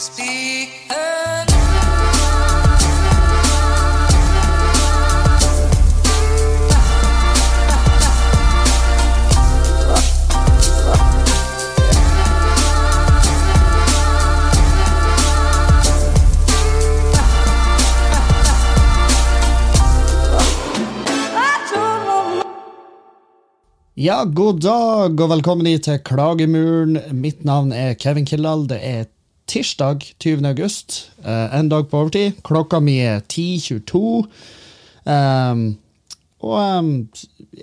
Ja, god dag og velkommen hit til Klagemuren. Mitt navn er Kevin Kildahl. Det er tirsdag 20. august. eh, en dag på overtid. Klokka mi er 10.22. Um, og um,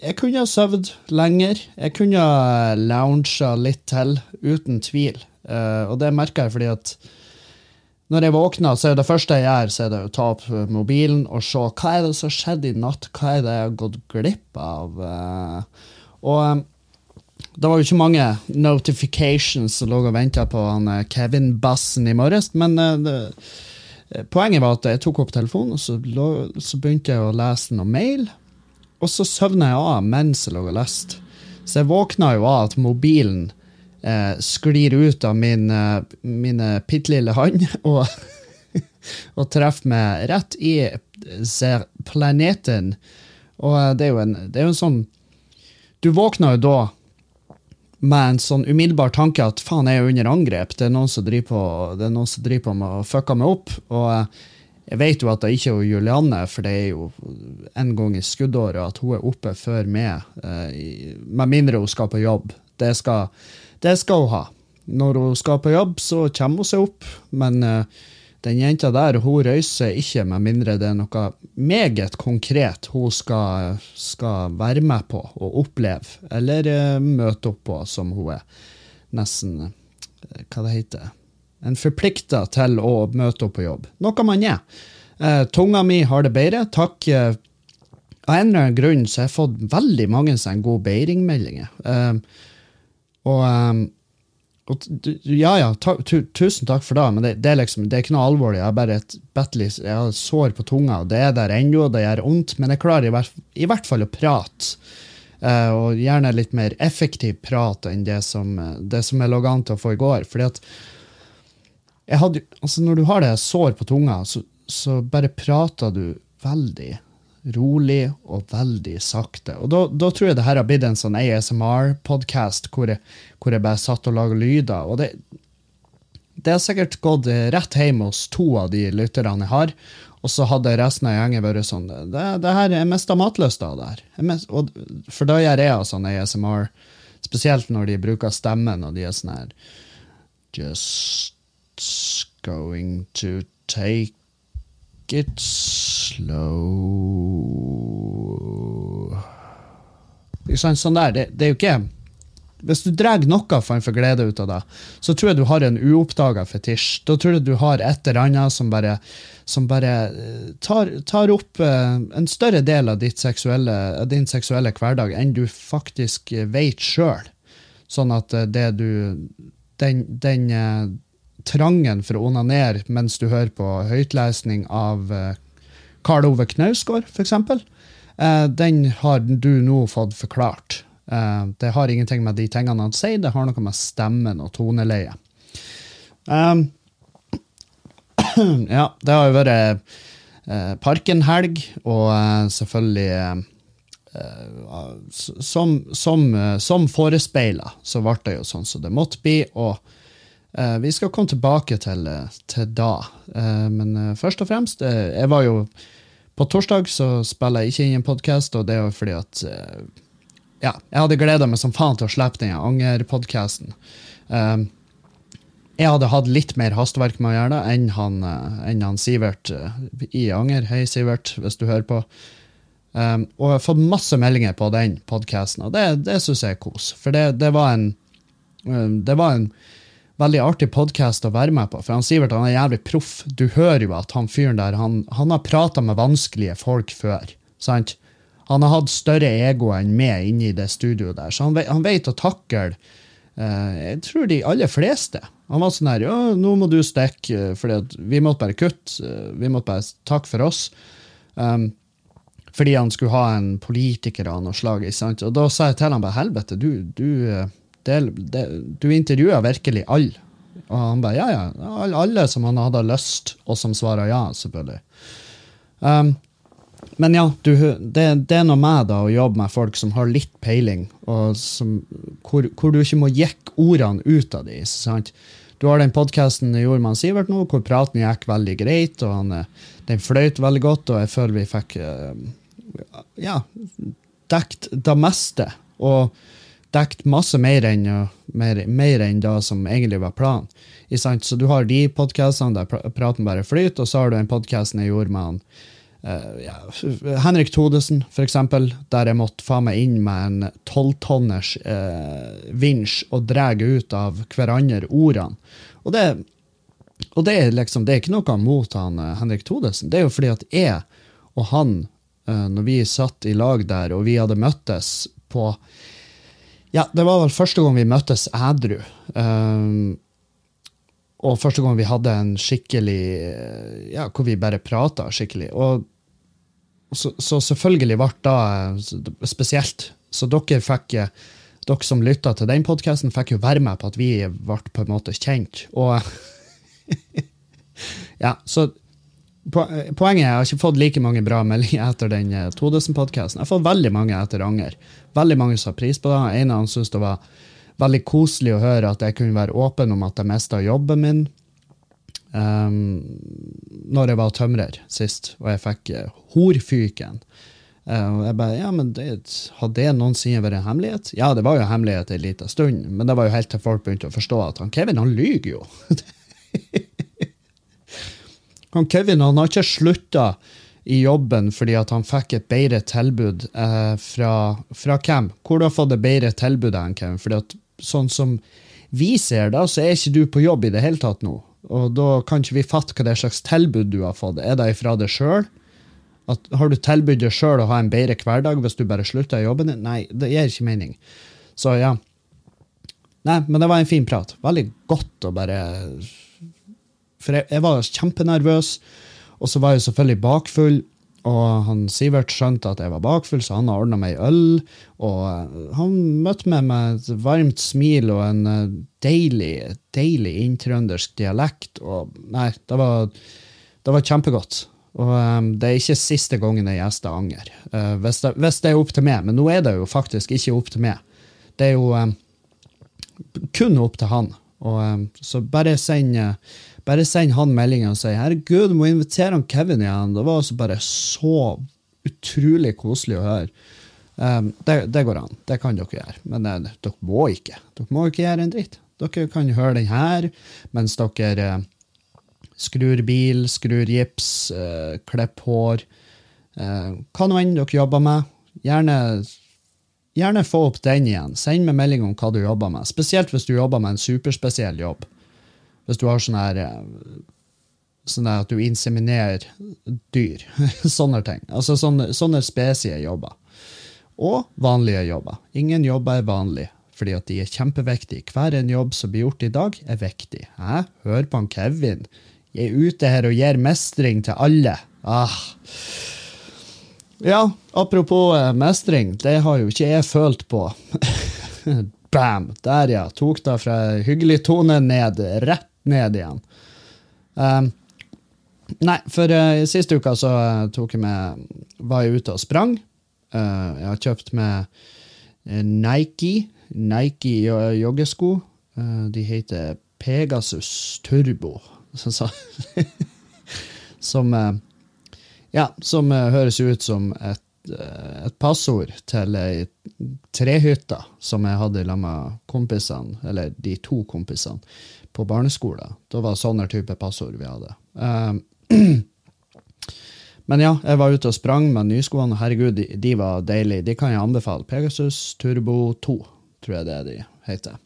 jeg kunne ha sovet lenger. Jeg kunne ha lounga litt til, uten tvil. Uh, og det merker jeg fordi at når jeg våkner, så er det første jeg gjør, så er det å ta opp mobilen og se hva er det som har skjedd i natt. Hva er det jeg har gått glipp av? Uh, og um, det var jo ikke mange notifications som lå og venta på han eh, Kevin Bassen i morges, men eh, det, eh, poenget var at jeg tok opp telefonen, og så, lå, så begynte jeg å lese noe mail, og så søvna jeg av mens jeg lå og leste. Så jeg våkna jo av at mobilen eh, sklir ut av min, mine bitte lille hånd og, og treffer meg rett i planeten. Og det er jo en, det er jo en sånn du våkner jo da med en sånn umiddelbar tanke at faen, jeg er under angrep. Det er noen som driver på, det er noen som driver på med å fucke meg opp. Og eh, jeg vet jo at det ikke er Julianne, for det er jo en gang i skuddåret at hun er oppe før meg. eh, Med mindre hun skal på jobb. Det skal, det skal hun ha. Når hun skal på jobb, så kommer hun seg opp, men eh, den jenta der hun røyser ikke med mindre det er noe meget konkret hun skal, skal være med på og oppleve, eller eh, møte opp på, som hun er nesten eh, Hva det heter En forplikta til å møte opp på jobb. Noe man er. Eh, tunga mi har det bedre. Takk. Av en eller annen grunn så har jeg fått veldig mange sånne gode beiringmeldinger. Og ja, ja, ta, tu, tusen takk for det, men det, det, er liksom, det er ikke noe alvorlig. Jeg har bare et bettelig jeg har sår på tunga, og det er der ennå, det gjør vondt, men jeg klarer i hvert, i hvert fall å prate. Uh, og gjerne litt mer effektiv prat enn det som, det som jeg lå an til å få i går. Fordi at hadde, altså Når du har det sår på tunga, så, så bare prater du veldig rolig og veldig sakte. Og da, da tror jeg det her har blitt en sånn ASMR-podkast hvor, hvor jeg bare satt og laga lyder. Og det, det har sikkert gått rett hjem hos to av de lytterne jeg har. Og så hadde resten av gjengen vært sånn Det, det her, Jeg mista matlysta av det her. Og, for da gjør jeg sånn ASMR, spesielt når de bruker stemmen, og de er sånn her Just going to take it slow Ikke sant? Sånn der. Det, det er jo ikke Hvis du drar noe form for glede ut av det, så tror jeg du har en uoppdaga fetisj. Da tror jeg du har et eller annet som bare, som bare eh, tar, tar opp eh, en større del av seksuelle, din seksuelle hverdag enn du faktisk vet sjøl. Sånn at eh, det du Den, den trangen for å onanere mens du hører på høytlesning av eh, Karl Ove Knausgård, f.eks., eh, den har du nå fått forklart. Eh, det har ingenting med de tingene han sier, det har noe med stemmen og toneleie. Um, ja, det har jo vært eh, Parken-helg, og eh, selvfølgelig eh, som, som, som forespeila, så ble det jo sånn som det måtte bli. Og vi skal komme tilbake til, eh, til da. Eh, men eh, først og fremst, eh, jeg var jo På torsdag så spiller jeg ikke inn en podkast, og det er jo fordi at eh, ja, jeg hadde gleda meg som faen til å slippe den Anger-podkasten. Um, jeg hadde hatt litt mer hastverk med å gjøre det enn han, eh, enn han Sivert eh, i Anger. Hei, Sivert, hvis du hører på. Um, og jeg har fått masse meldinger på den podkasten, og det, det syns jeg er kos. For det, det var en um, Det var en veldig artig podkast å være med på. For han Sivert han er jævlig proff. Du hører jo at han fyren der han, han har prata med vanskelige folk før. sant? Han har hatt større ego enn meg inne i det studioet der, så han, han vet å takle eh, Jeg tror de aller fleste. Han var sånn her Ja, nå må du stikke, for vi måtte bare kutte. eh, Vi måtte bare takke for oss. Um, fordi han skulle ha en politiker av noe slag. sant? Og da sa jeg til han bare helvete, du, du, det, det, du intervjua virkelig alle Og han bare ja, ja. All- Alle som han hadde lyst, og som svarer ja, selvfølgelig. Um, men ja, du, det, det er noe med da å jobbe med folk som har litt peiling, og som, hvor, hvor du ikke må jekke ordene ut av dem. Du har den podkasten gjorde med Sivert nå, hvor praten gikk veldig greit, og han, eh, den fløyt veldig godt, og jeg føler vi fikk eh, ja, dekt det meste. Og dekt masse mer enn, mer, mer enn det som egentlig var planen. Så du har de podkastene der praten bare flyter, og så har du den podkasten jeg gjorde med han Uh, ja, Henrik Thodesen, for eksempel, der jeg måtte faen meg inn med en tolvtonners uh, vinsj og dra ut av hverandre ordene. Og det, og det er liksom, det er ikke noe mot han uh, Henrik Thodesen. Det er jo fordi at jeg og han, uh, når vi satt i lag der, og vi hadde møttes på Ja, det var vel første gang vi møttes ædru. Um, og første gang vi hadde en skikkelig eh, Ja, hvor vi bare prata skikkelig. Og så, så selvfølgelig ble det eh, spesielt. Så dere fikk eh, dere som lytta til den podkasten, fikk jo være med på at vi ble på en måte kjent. Og ja, så Poenget er jeg har ikke fått like mange bra meldinger etter den eh, Todesen-podkasten. Jeg har fått veldig mange etter Anger. Veldig mange som har pris på det. En av dem syntes det var veldig koselig å høre at jeg kunne være åpen om at jeg mista jobben min um, når jeg var tømrer sist, og jeg fikk uh, horfyken. Eh, og jeg bare, ja, men det, Hadde det noensinne vært en hemmelighet? Ja, det var jo en hemmelighet en liten stund, men det var jo helt til folk begynte å forstå at han Kevin han lyver jo. han Kevin han har ikke slutta i jobben fordi at han fikk et bedre tilbud eh, fra, fra hvem? Hvor du har fått et bedre tilbud enn Kevin? Fordi at sånn som vi ser da, så er ikke du på jobb i det hele tatt nå. Og da kan ikke vi fatte hva det slags tilbud du har fått. Er det ifra deg sjøl? Har du tilbudt deg sjøl å ha en bedre hverdag hvis du bare slutter i jobben din? Nei, det gir ikke mening. Så ja. Nei, men det var en fin prat. Veldig godt å bare For jeg, jeg var kjempenervøs, og så var jeg selvfølgelig bakfull. Og han Sivert skjønte at jeg var bakfull, så han ordna meg øl. Og eh, han møtte meg med et varmt smil og en eh, deilig, deilig inntrøndersk dialekt. Og nei, det var, det var kjempegodt. Og um, det er ikke siste gangen jeg gjester Anger. Uh, hvis, det, hvis det er opp til meg. Men nå er det jo faktisk ikke opp til meg. Det er jo um, kun opp til han. Og, um, så bare send, uh, bare send han meldinga og si 'herregud, du må invitere han Kevin igjen'. Det var altså bare så utrolig koselig å høre. Um, det, det går an. Det kan dere gjøre. Men uh, dere må ikke. Dere må ikke gjøre en dritt. Dere kan høre den her mens dere uh, skrur bil, skrur gips, uh, klipper hår. Uh, hva nå enn dere jobber med. Gjerne, gjerne få opp den igjen. Send meg melding om hva du jobber med. Spesielt hvis du jobber med en superspesiell jobb. Hvis du har sånn her uh, Sånn at du inseminerer dyr. sånne ting. Altså sånne, sånne spesielle jobber. Og vanlige jobber. Ingen jobber er vanlige, fordi at de er kjempeviktige. Hver en jobb som blir gjort i dag, er viktig. Hæ? Hør på han Kevin. Jeg er ute her og gir mestring til alle. Ah. Ja, apropos eh, mestring, det har jo ikke jeg følt på. Bam! Der, ja. Tok det fra hyggelig tone ned, rett ned igjen. Um, nei, for uh, siste uka så uh, tok jeg med Var jeg ute og sprang. Uh, jeg har kjøpt med Nike. Nike joggesko. De heter Pegasus Turbo. Så, så, som Ja, som høres ut som et, et passord til ei trehytte som jeg hadde sammen med kompisene, eller de to kompisene, på barneskolen. Da var sånne type passord vi hadde. Um, men ja, jeg var ute og sprang med nyskoene. Herregud, de, de var deilige. De kan jeg anbefale. Pegasus Turbo 2, tror jeg det er de heter.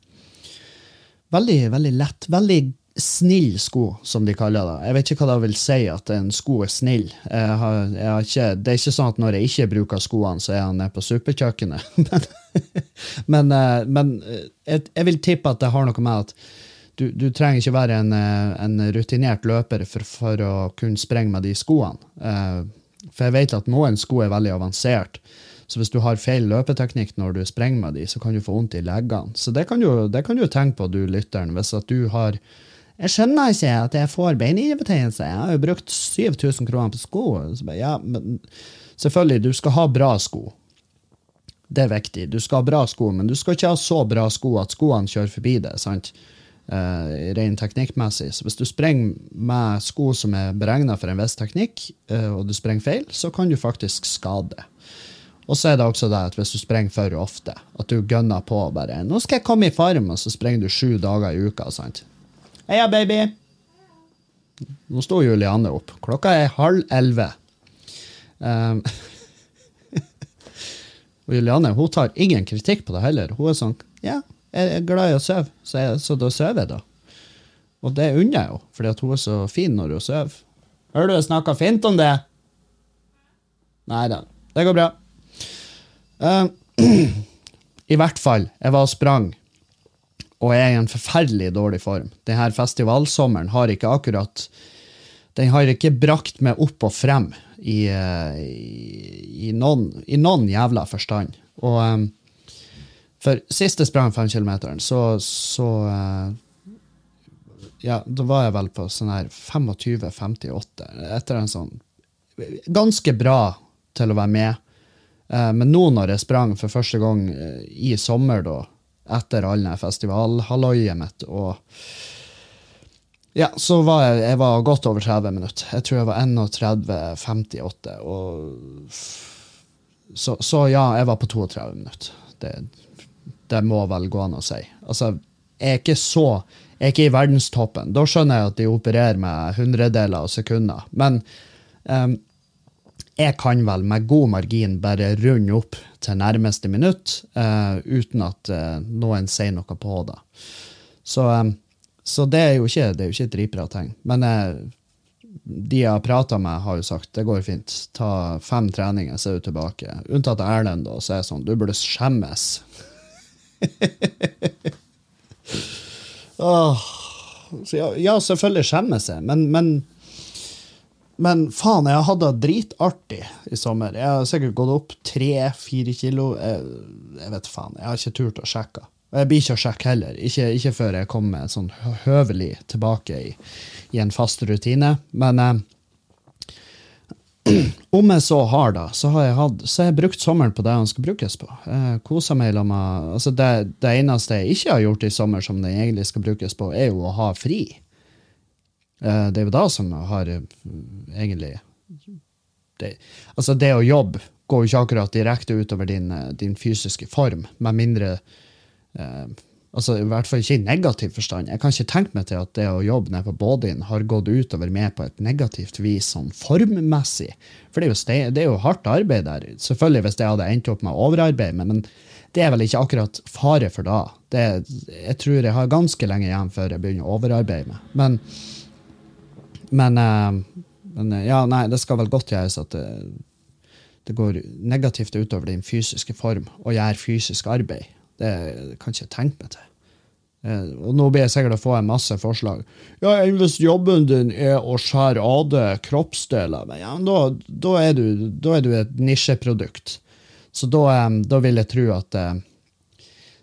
Veldig, veldig lett. Veldig snill sko, som de kaller det. Jeg vet ikke hva det vil si at en sko er snill. Jeg har, jeg har ikke, det er ikke sånn at når jeg ikke bruker skoene, så er han nede på superkjøkkenet. men men, eh, eh, jeg, jeg vil tippe at det har noe med at du, du trenger ikke være en, eh, en rutinert løper for, for å kunne sprenge med de skoene. Eh, For jeg vet at noen sko er veldig avansert. Så hvis du har feil løpeteknikk når du sprenger med de, så kan du få vondt i leggene. Så det kan du, det kan du tenke på, du lytteren, hvis at du har jeg skjønner ikke at jeg får beinhinnebetennelse. Jeg har jo brukt 7000 kroner på sko. Bare, ja, men selvfølgelig, du skal ha bra sko. Det er viktig. Du skal ha bra sko, men du skal ikke ha så bra sko at skoene kjører forbi det. sant? Uh, rent teknikkmessig. Så hvis du sprenger med sko som er beregna for en viss teknikk, uh, og du sprenger feil, så kan du faktisk skade. Og så er det også det at hvis du sprenger for ofte, at du gønner på bare 'Nå skal jeg komme i form', og så sprenger du sju dager i uka. sant? Heia, baby! Nå sto Juliane opp. Klokka er halv elleve. Um, og Juliane hun tar ingen kritikk på det heller. Hun er sånn Ja, jeg er glad i å sove, så, så da sover jeg, da. Og det unner jeg jo, fordi hun er så fin når hun sover. Hører du jeg snakker fint om det? Nei da, det går bra. Uh, I hvert fall, jeg var og sprang, og jeg er i en forferdelig dårlig form. Denne festivalsommeren har ikke akkurat Den har ikke brakt meg opp og frem i, i, i, noen, i noen, jævla forstand. Og um, for siste sprang femkilometeren, så, så uh, Ja, da var jeg vel på sånn her 25-58, etter en sånn Ganske bra til å være med. Uh, men nå når jeg sprang for første gang uh, i sommer, da, etter all festivalhalloiet mitt, og ja, så var jeg, jeg var godt over 30 minutter. Jeg tror jeg var 31,58. Og så, så, ja, jeg var på 32 minutter. Det, det, må vel gå an å si. Altså, jeg er ikke så Jeg er ikke i verdenstoppen. Da skjønner jeg at de opererer med hundredeler av sekunder. Men um, jeg kan vel med god margin bare runde opp til nærmeste minutt uh, uten at uh, noen sier noe på det. Så um, så det er jo ikke, er jo ikke et dritbra tegn. Men uh, de jeg har prata med, har jo sagt det går fint. Ta fem treninger, så er du tilbake. Unntatt Erlend, da, så er det sånn du burde skjemmes. ja, ja, selvfølgelig skjemmes jeg, men, men, men faen, jeg har hatt det dritartig i sommer. Jeg har sikkert gått opp tre-fire kilo. Jeg, jeg, vet faen, jeg har ikke turt å sjekke. Og jeg blir ikke å sjekke heller. Ikke, ikke, før jeg kommer sånn høvelig tilbake i, i en fast rutine. Men eh, om jeg så har da, så har jeg, hatt, så jeg brukt sommeren på det den skal brukes på. Jeg koser meg med, altså det, det, eneste jeg ikke har gjort i sommer som den egentlig skal brukes på, er jo å ha fri. Eh, det er jo da som har eh, egentlig det, Altså, det å jobbe går jo ikke akkurat direkte utover din, eh, din fysiske form, med mindre eh, altså I hvert fall ikke i negativ forstand. Jeg kan ikke tenke meg til at det å jobbe nede på Bådin har gått utover meg på et negativt vis sånn formmessig. For det er, jo, det er, jo hardt arbeid der. Selvfølgelig hvis jeg hadde endt opp med overarbeid, men, men det er vel ikke akkurat fare for da. Det, jeg tror jeg har ganske lenge igjen før jeg begynner å overarbeide meg. Men, men, eh, men ja, nei, det skal vel godt gjøres at det, det går negativt utover din fysiske form å gjøre fysisk arbeid. Det kan jeg ikke tenke meg til. Eh, og nå blir jeg sikkert å få en masse forslag. Ja, Hvis jobben din er å skjære av deg kroppsdeler, men ja, da, da, er du, da, er du, et nisjeprodukt. Så da, eh, da, vil jeg tro at eh,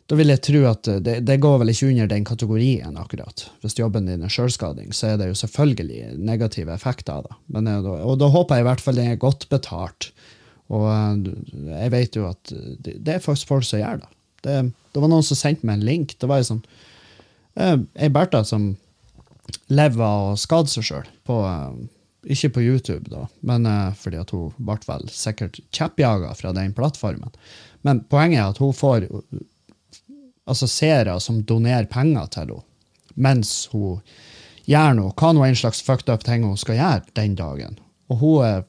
da vil jeg tro at det, det, går vel ikke under den kategorien, akkurat. Hvis jobben din er sjølskading, så er det jo selvfølgelig negative effekter av det. Men, og da håper jeg i hvert fall den er godt betalt. Og jeg vet jo at det er faktisk folk som gjør det. Det, det, var noen som sendte meg en link. Det var ei sånn Ei Bertha som lever av å skade seg sjøl. Uh, ikke på YouTube, da, men uh, fordi at hun ble vel sikkert kjeppjaga fra den plattformen. Men poenget er at hun får altså seere som donerer penger til henne mens hun gjør noe, hva nå en slags fucked up ting hun skal gjøre den dagen. Og hun er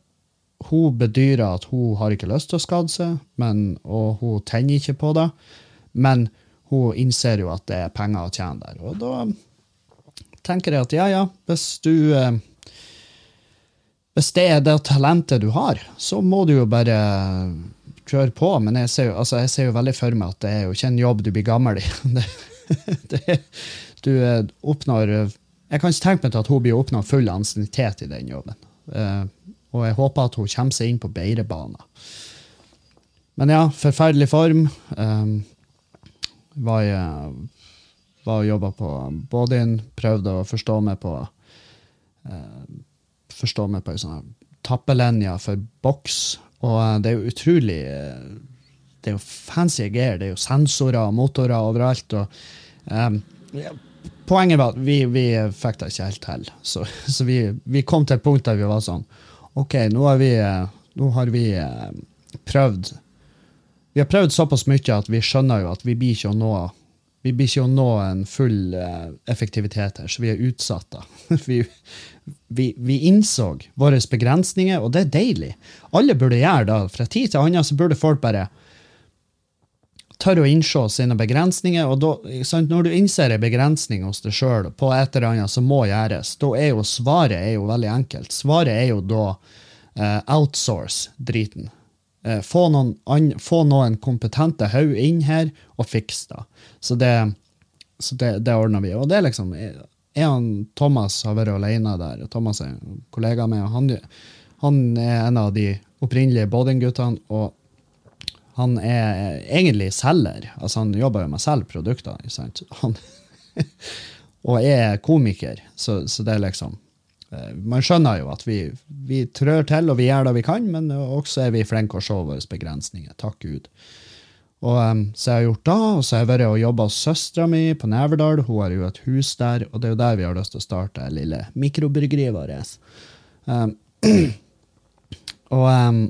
hun bedyrer at hun har ikke lyst til å skade seg, men, og hun tenner ikke på det. Men hun innser jo at det er penger å tjene der. Og da tenker jeg at ja, ja, hvis du eh, Hvis det er det talentet du har, så må du jo bare kjøre på. Men jeg ser jo, altså, jeg ser jo veldig for meg at det er jo ikke en jobb du blir gammel i. det, det, du eh, oppnår Jeg kan ikke tenke meg til at hun blir oppnådd full ansiennitet i den jobben. Og jeg håper at hun kommer seg inn på bedre baner. Men ja, forferdelig form. Um, var jeg, var og jobba på Bodin, prøvde å forstå meg på uh, Forstå meg på ei sånn tappelinje for boks, og uh, det er jo utrolig uh, Det er jo fancy gear, det er jo sensorer og motorer overalt. og um, ja, Poenget var at vi, vi fikk det ikke helt til, så, så vi, vi, kom til et punkt der vi var sånn OK, nå har vi, nå har vi prøvd Vi har prøvd såpass mye at vi skjønner jo at vi blir ikke å nå vi blir ikke å nå en full uh, effektivitet her, så vi er utsatt. vi, vi, vi, innså våre begrensninger, og det er deilig. Alle burde gjøre det. Fra tid til annen så burde folk bare tørre å innse sine begrensninger. og da, sant, Når du innser en begrensning hos deg sjøl på et eller annet som må gjøres, da er jo svaret er jo veldig enkelt. Svaret er jo da eh, outsource driten. Eh, få, noen, an, få noen kompetente haug inn her og fiks det. Så det, det, det ordner vi. Og det er liksom er han, Thomas har vært alene der. Thomas er en kollega med, og han, han er en av de opprinnelige Bodin-guttene. Og han er egentlig selger. Altså Han jobber jo med å selge produkter. Han, og er komiker, så, så, det er liksom eh, Man skjønner jo at vi, vi trør til, og vi gjør det vi kan, men også er vi flinke å se våre begrensninger. Takk Gud. Og um, Så jeg har gjort da, og så har jeg vært og jobba hos søstera mi på Neverdal. Hun har jo et hus der, og det er jo der vi har lyst til å starte det lille mikrobryggeriet vårt. Um, og, um,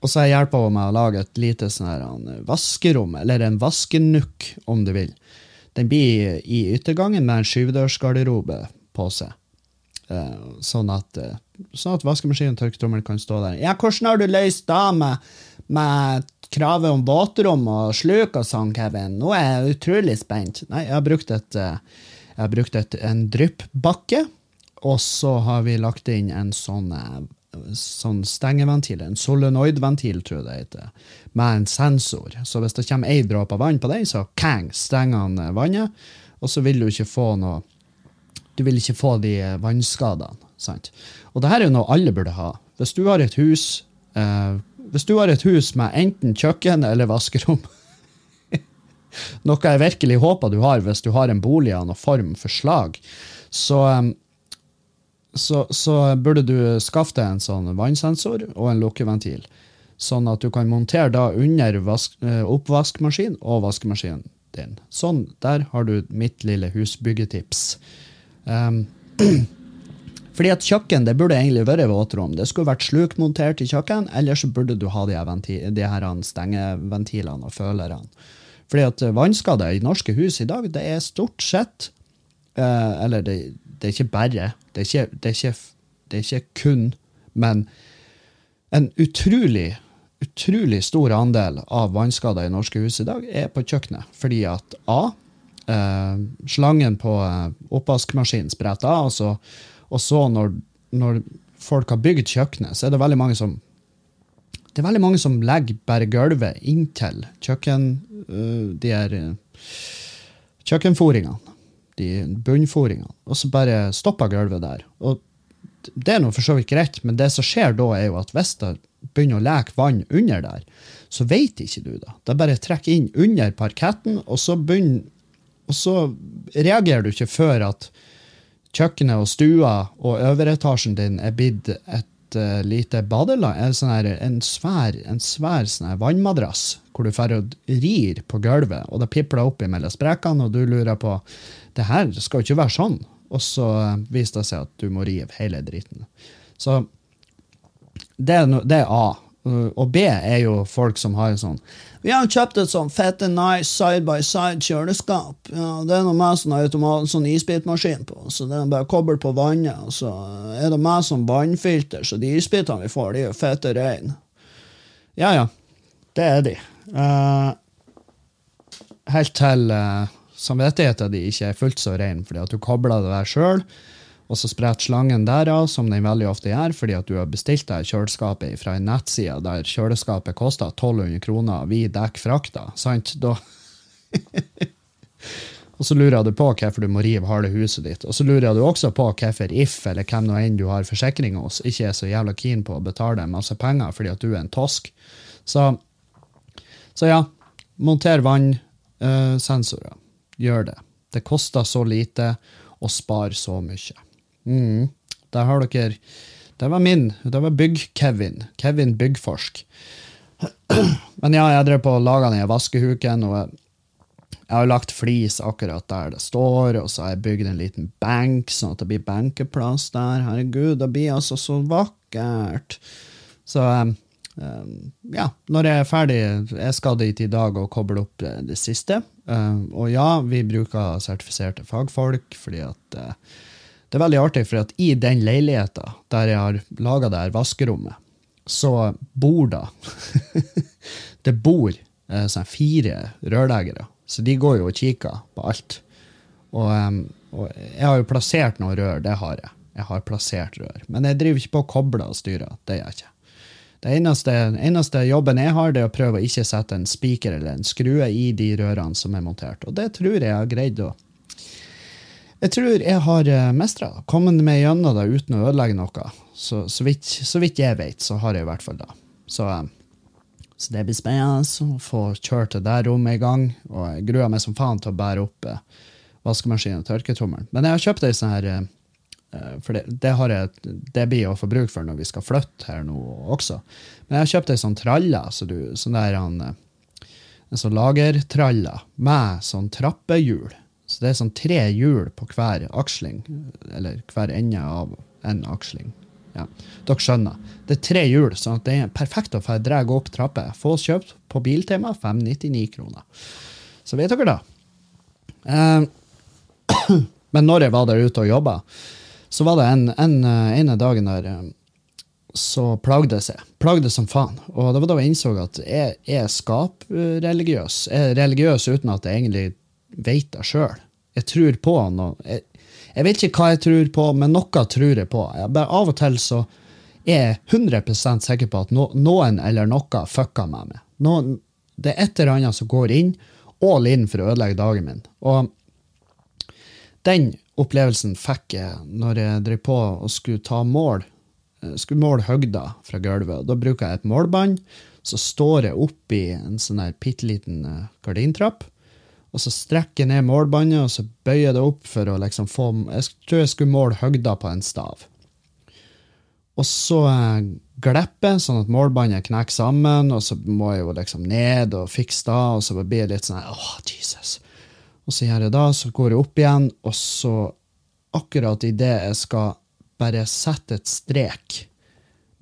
og, så har jeg hjulpet henne med å lage et lite sånn vaskerom, eller en vaskenukk, om du vil. Den blir i yttergangen med en skyvedørsgarderobe på seg. Uh, sånn, at, uh, sånn at vaskemaskinen og tørketrommelen kan stå der. Ja, hvordan har du løst da med, med kravet om våtrom og sluk og sånn, Kevin. Nå er jeg utrolig spent. Nei, jeg har brukt, et, eh, jeg har brukt et, en dryppbakke, og så har vi lagt inn en sånn, eh, sånn stengeventil, en solenoidventil, tror jeg det heter, med en sensor. Så hvis det kommer ei dråpe vann på den, så kang, stenger han eh, vannet, og så vil du ikke få noe Du vil ikke få de vannskadene. sant? Og det her er jo noe alle burde ha. Hvis du har et hus eh, hvis du har et hus med enten kjøkken eller vaskerom Noe jeg virkelig håper du har hvis du har en bolig av noen form for slag, så, um, så, så burde du skaffe deg en sånn vannsensor og en lukkeventil. Sånn at du kan montere da under vask, oppvaskmaskinen oppvaskmaskin og vaskemaskinen din. Sånn, der har du mitt lille husbyggetips. Um, Fordi at kjøkken det burde egentlig vært våtrom. Det skulle vært slukmontert i kjøkken, eller så burde du ha de, de her stengeventilene og følerne. Fordi at vannskader i norske hus i dag, det er stort sett eh, Eller det, det, er ikke bare. Det er ikke, det, er ikke, det er ikke, kun, men en utrolig utrolig stor andel av vannskader i norske hus i dag er på kjøkkenet. Fordi at A. Eh, slangen på eh, oppvaskmaskinen spretter av. altså og så når, når, folk har bygd kjøkkenet, så er det veldig mange som det er veldig mange som legger bare gulvet inntil kjøkken, uh, de øh, kjøkkenforingene. De bunnforingene. Og så bare stopper gulvet der. Og det er nå for så vidt greit, men det som skjer da, er jo at hvis det begynner å leke vann under der, så vet ikke du det. Det bare trekker inn under parketten, og så begynner og så reagerer du ikke før at kjøkkenet og stua og øveretasjen din er blitt et uh, lite badeland, en, sånn en svær, en svær sånn vannmadrass hvor du og rir på gulvet, og det pipler opp mellom sprekene, og du lurer på det her skal jo ikke være sånn. Og så uh, viser det seg at du må rive hele driten. Så det er, no, det er A. Og B er jo folk som har en sånn Vi har kjøpt et sånn fette nice side by side kjøleskap. Ja, det er noe med sånn automat, sånn isbitmaskin på, så det er bare koblet på vannet. Og så er det meg som vannfilter, så de isbitene vi får, de er jo fette reine. Ja, ja. Det er de. Uh, helt til uh, samvittigheten din ikke er fullt så ren, fordi at du kobler det der sjøl og så spretter slangen derav, som den veldig ofte gjør, fordi at du har bestilt deg kjøleskapet fra en nettside der kjøleskapet koster 1200 kroner, vi dekker frakta. sant? Da Og så lurer du på hvorfor du må rive halve huset ditt. Og så lurer du også på hvorfor If eller hvem nå enn du har forsikring hos, ikke er så jævla keen på å betale masse penger fordi at du er en tosk. Så Så ja, monter vannsensorer. Gjør det. Det koster så lite og sparer så mye. Mm. Der har dere Det var min. Det var Bygg-Kevin. Kevin Byggforsk. Men ja, jeg drev på og laga den vaskehuken, og jeg, jeg har lagt flis akkurat der det står, og så har jeg bygd en liten benk, sånn at det blir benkeplass der. Herregud, det blir altså så vakkert. Så ja, når jeg er ferdig Jeg skal dit i dag og koble opp det, det siste. Um, og ja, vi bruker sertifiserte fagfolk, fordi at uh, det er veldig artig, for at i den leiligheta der jeg har laga det her vaskerommet, så bor da Det bor eh, sånn fire rørleggere, så de går jo og kikker på alt. Og, um, og jeg har jo plassert noen rør, det har jeg. Jeg har plassert rør. Men jeg driver ikke på å koble og styre. Det gjør jeg ikke. Det eneste, eneste, jobben jeg har, det er å prøve å ikke sette en spiker eller en skrue i de rørene som er montert. Og det tror jeg har greid å Jeg tror jeg har mestra. Kommet meg gjennom det uten å ødelegge noe. Så, så, vidt, så vidt jeg vet, så har jeg i hvert fall det. Så, så det blir spennende å få kjørt det der rommet i gang. Og jeg gruer meg som faen til å bære opp eh, vaskemaskinen og tørketrommelen. Men jeg har kjøpt ei sånn her eh, For det, det, jeg, det blir å få bruk for når vi skal flytte her nå også. Men jeg har kjøpt ei sånn tralle, så du, sånn der han, eh, en sånn lagertralle med sånn trappehjul. Så det er sånn tre hjul på hver aksling, eller hver ende av en aksling. Ja, dere skjønner. Det er tre hjul, sånn at det er perfekt å få dra opp trapper. Få kjøpt på Biltema 599 kroner. Så vet dere da. Eh, men når jeg var der ute og jobba, så var det en, en, ene dagen der eh, så plagde jeg seg. Plagde som faen. Og det var da jeg innså at jeg er skapreligiøs. Jeg er religiøs uten at jeg egentlig vet det sjøl. Jeg tror på noe. Jeg, jeg vet ikke hva jeg tror på, men noe tror jeg på. Jeg bare Av og til så er jeg 100 sikker på at no, noen eller noe med meg. Noen, det er et eller annet som går inn, all in for å ødelegge dagen min. Og den opplevelsen fikk jeg når jeg drev på og skulle ta mål. Skulle måle høgda fra gulvet. Da bruker jeg et målbånd. Så står jeg oppi en sånn her bitte liten gardintrapp og så strekker jeg ned målbåndet og så bøyer jeg det opp for å liksom få Jeg tror jeg skulle måle høgda på en stav. Og så eh, glipper sånn at målbåndet knekker sammen, og så må jeg jo liksom ned og fikse det, og så blir det litt sånn åh, oh, Jesus. Og så gjør jeg det, så går jeg opp igjen, og så, akkurat idet jeg skal bare sette et strek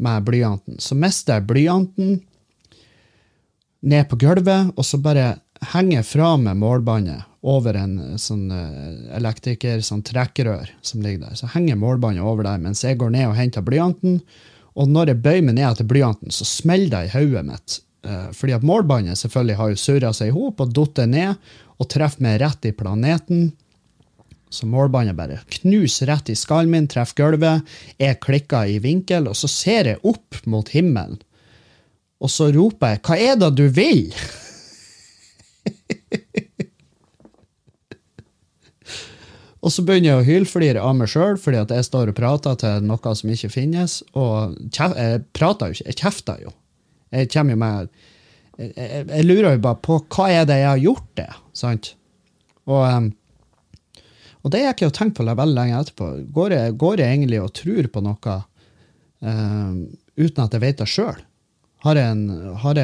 med blyanten, så mister jeg blyanten ned på gulvet, og så bare henger jeg fra med målbåndet over en eh, sånn eh, elektriker, sånn trekkrør som ligger der. Så henger målbåndet over der mens jeg går ned og henter blyanten. Og når jeg bøyer meg ned etter blyanten, så smeller det i hodet mitt. Eh, fordi at målbåndet selvfølgelig har jo surra seg i hop og datt ned og treffer meg rett i planeten. Så målbåndet bare knuser rett i skallen min, treffer gulvet. Jeg klikker i vinkel, og så ser jeg opp mot himmelen. Og så roper jeg 'Hva er det du vil?' og så begynner jeg å hylflire av meg sjøl fordi at jeg står og prater til noe som ikke finnes. Og jeg prater jo ikke, jeg kjefter jo. Jeg kommer jo med jeg, jeg, lurer jo bare på hva er det jeg har gjort det, sant? Og, um, og det gikk jeg ikke tenkt på veldig lenge etterpå. Går jeg, går jeg egentlig og tror på noe um, uten at jeg vet det sjøl? Har, har,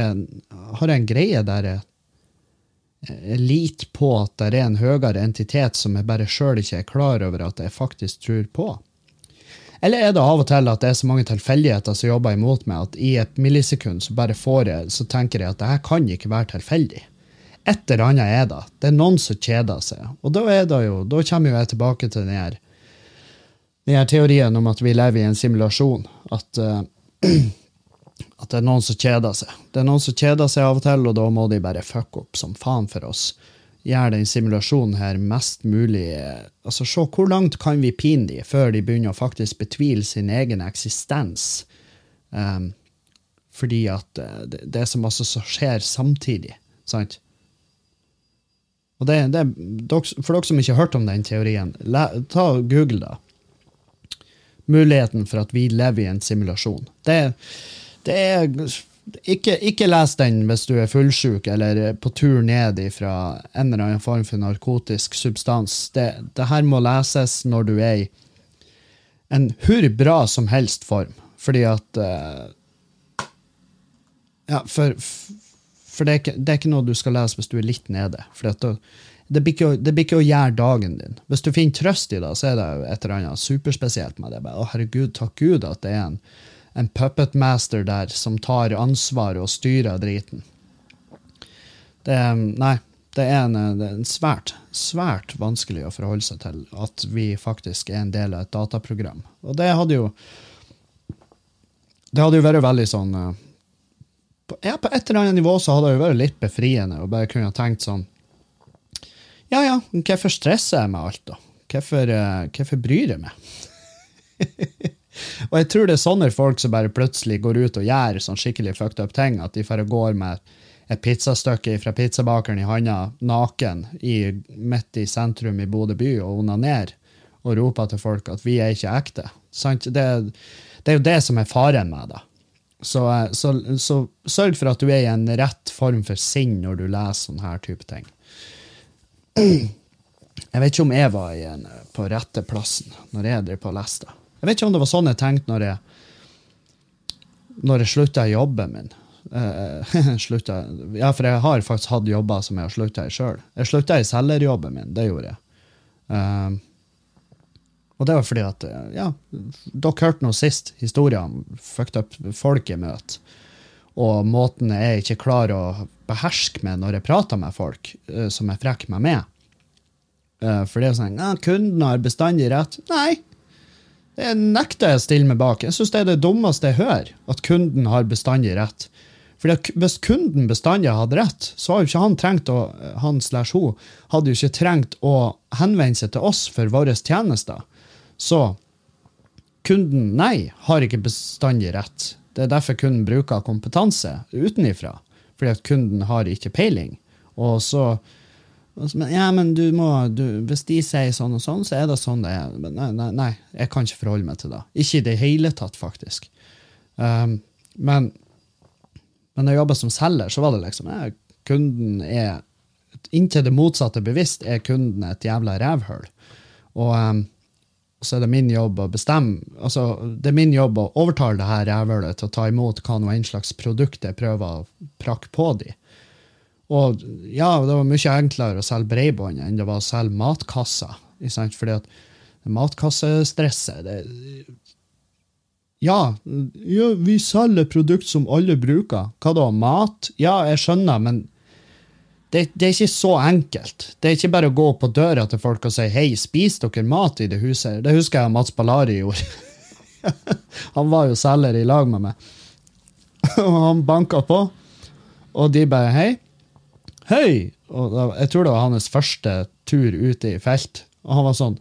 har jeg en greie der jeg lite på at det er en høyere entitet som jeg bare sjøl ikke er klar over at jeg faktisk tror på? Eller er det av og til at det er så mange tilfeldigheter som jobber imot meg, at i et millisekund så bare får jeg, så tenker jeg at det her kan ikke være tilfeldig. Et eller annet er det. Det er noen som kjeder seg. Og da, er det jo, da kommer jo jeg tilbake til den her, den her teorien om at vi lever i en simulasjon. At uh, at det er noen som kjeder seg. Det er noen som kjeder seg av og til, og da må de bare fucke opp som faen for oss. Gjøre den simulasjonen her mest mulig Altså, se hvor langt kan vi pine de før de begynner å faktisk betvile sin egen eksistens. Um, fordi at eh, det, det er så skjer samtidig. Sant? Og det, det, For dere som ikke har hørt om den teorien, ta Google, da. Muligheten for at vi lever i en simulasjon. Det det er ikke, ikke les den hvis du er fullsjuk eller på tur ned fra en eller annen form for narkotisk substans. Det, det her må leses når du er i en hvor bra som helst form. Fordi at uh, Ja, for, for det, er ikke, det, er ikke, noe du skal lese hvis du er litt nede. For det, det, blir ikke, det blir ikke å gjøre dagen din. Hvis du finner trøst i det, så er det et eller annet superspesielt med det. Å, herregud, takk Gud at det er en en puppet master der som tar ansvar og styrer driten. Det Nei, det er, en, det er en svært, svært vanskelig å forholde seg til at vi faktisk er en del av et dataprogram. Og det hadde jo Det hadde jo vært veldig sånn eh, ja, På et eller annet nivå så hadde det jo vært litt befriende å bare kunne tenkt sånn Ja, ja, hvorfor stresser jeg med alt, da? Hvorfor, eh, hvorfor bryr jeg meg? Og jeg tror det er sånne folk som bare plutselig går ut og gjør sånn skikkelig fucked up ting, at de bare går med et pizzastykke fra pizzabakeren i handa, naken, i, midt i sentrum i Bodø by, og onanerer og roper til folk at vi er ikke ekte. Det, det, er jo det som er faren med det. Så, så, så, sørg for at du er i en rett form for sinn når du leser sånne her type ting. Jeg vet ikke om jeg var på rette plassen når jeg drev på og leste. Jeg vet ikke om det var sånn jeg tenkte når jeg, når jeg slutta i jobben min. slutta, ja, for jeg har faktisk hatt jobber som jeg har slutta i sjøl. Jeg slutta i selgerjobben min, det gjorde jeg. Uh, og det var fordi at eh, ja, dere hørte nå sist historien om fucked up folk jeg møter. Og måten jeg ikke klarer å beherske med når jeg prater med folk som jeg frekker meg med. For det er sånn ja, 'Kunden har bestandig rett'. Nei, det nekter jeg å stille meg bak. Jeg syns det er det dummeste jeg hører, at kunden har bestandig rett. Fordi Hvis kunden bestandig hadde rett, så hadde jo ikke han trengt å, han slash hun, hadde jo ikke trengt å henvende seg til oss for våre tjenester. Så kunden, nei, har ikke bestandig rett. Det er derfor kunden bruker kompetanse utenifra. Fordi at kunden har ikke peiling. Og så ja, men du må, du, hvis de sier sånn og sånn, så er det sånn det er. Nei, nei, nei, jeg kan ikke forholde meg til det. Ikke i det hele tatt, faktisk. Um, men, men når jeg jobba som selger, så var det liksom ja, kunden er Inntil det motsatte bevisst er kunden et jævla rævhull. Og um, så er det min jobb å bestemme altså Det er min jobb å overtale det her rævhullet til å ta imot hva nå enn slags produkt jeg prøver å prakke på dem. Og ja, det var mye enklere å selge bredbånd enn det var å selge matkasser. Fordi at matkassestresset det, ja, ja, vi selger produkt som alle bruker. Hva da? Mat? Ja, jeg skjønner, men det, det, er ikke så enkelt. Det er ikke bare å gå på døra til folk og si 'hei, spiser dere mat i det huset'? Det husker jeg Mats Ballari gjorde. han var jo selger i lag med meg. og han banka på, og de bare 'hei'. Hei! Og da, jeg tror det var hans første tur ute i felt. Og han var sånn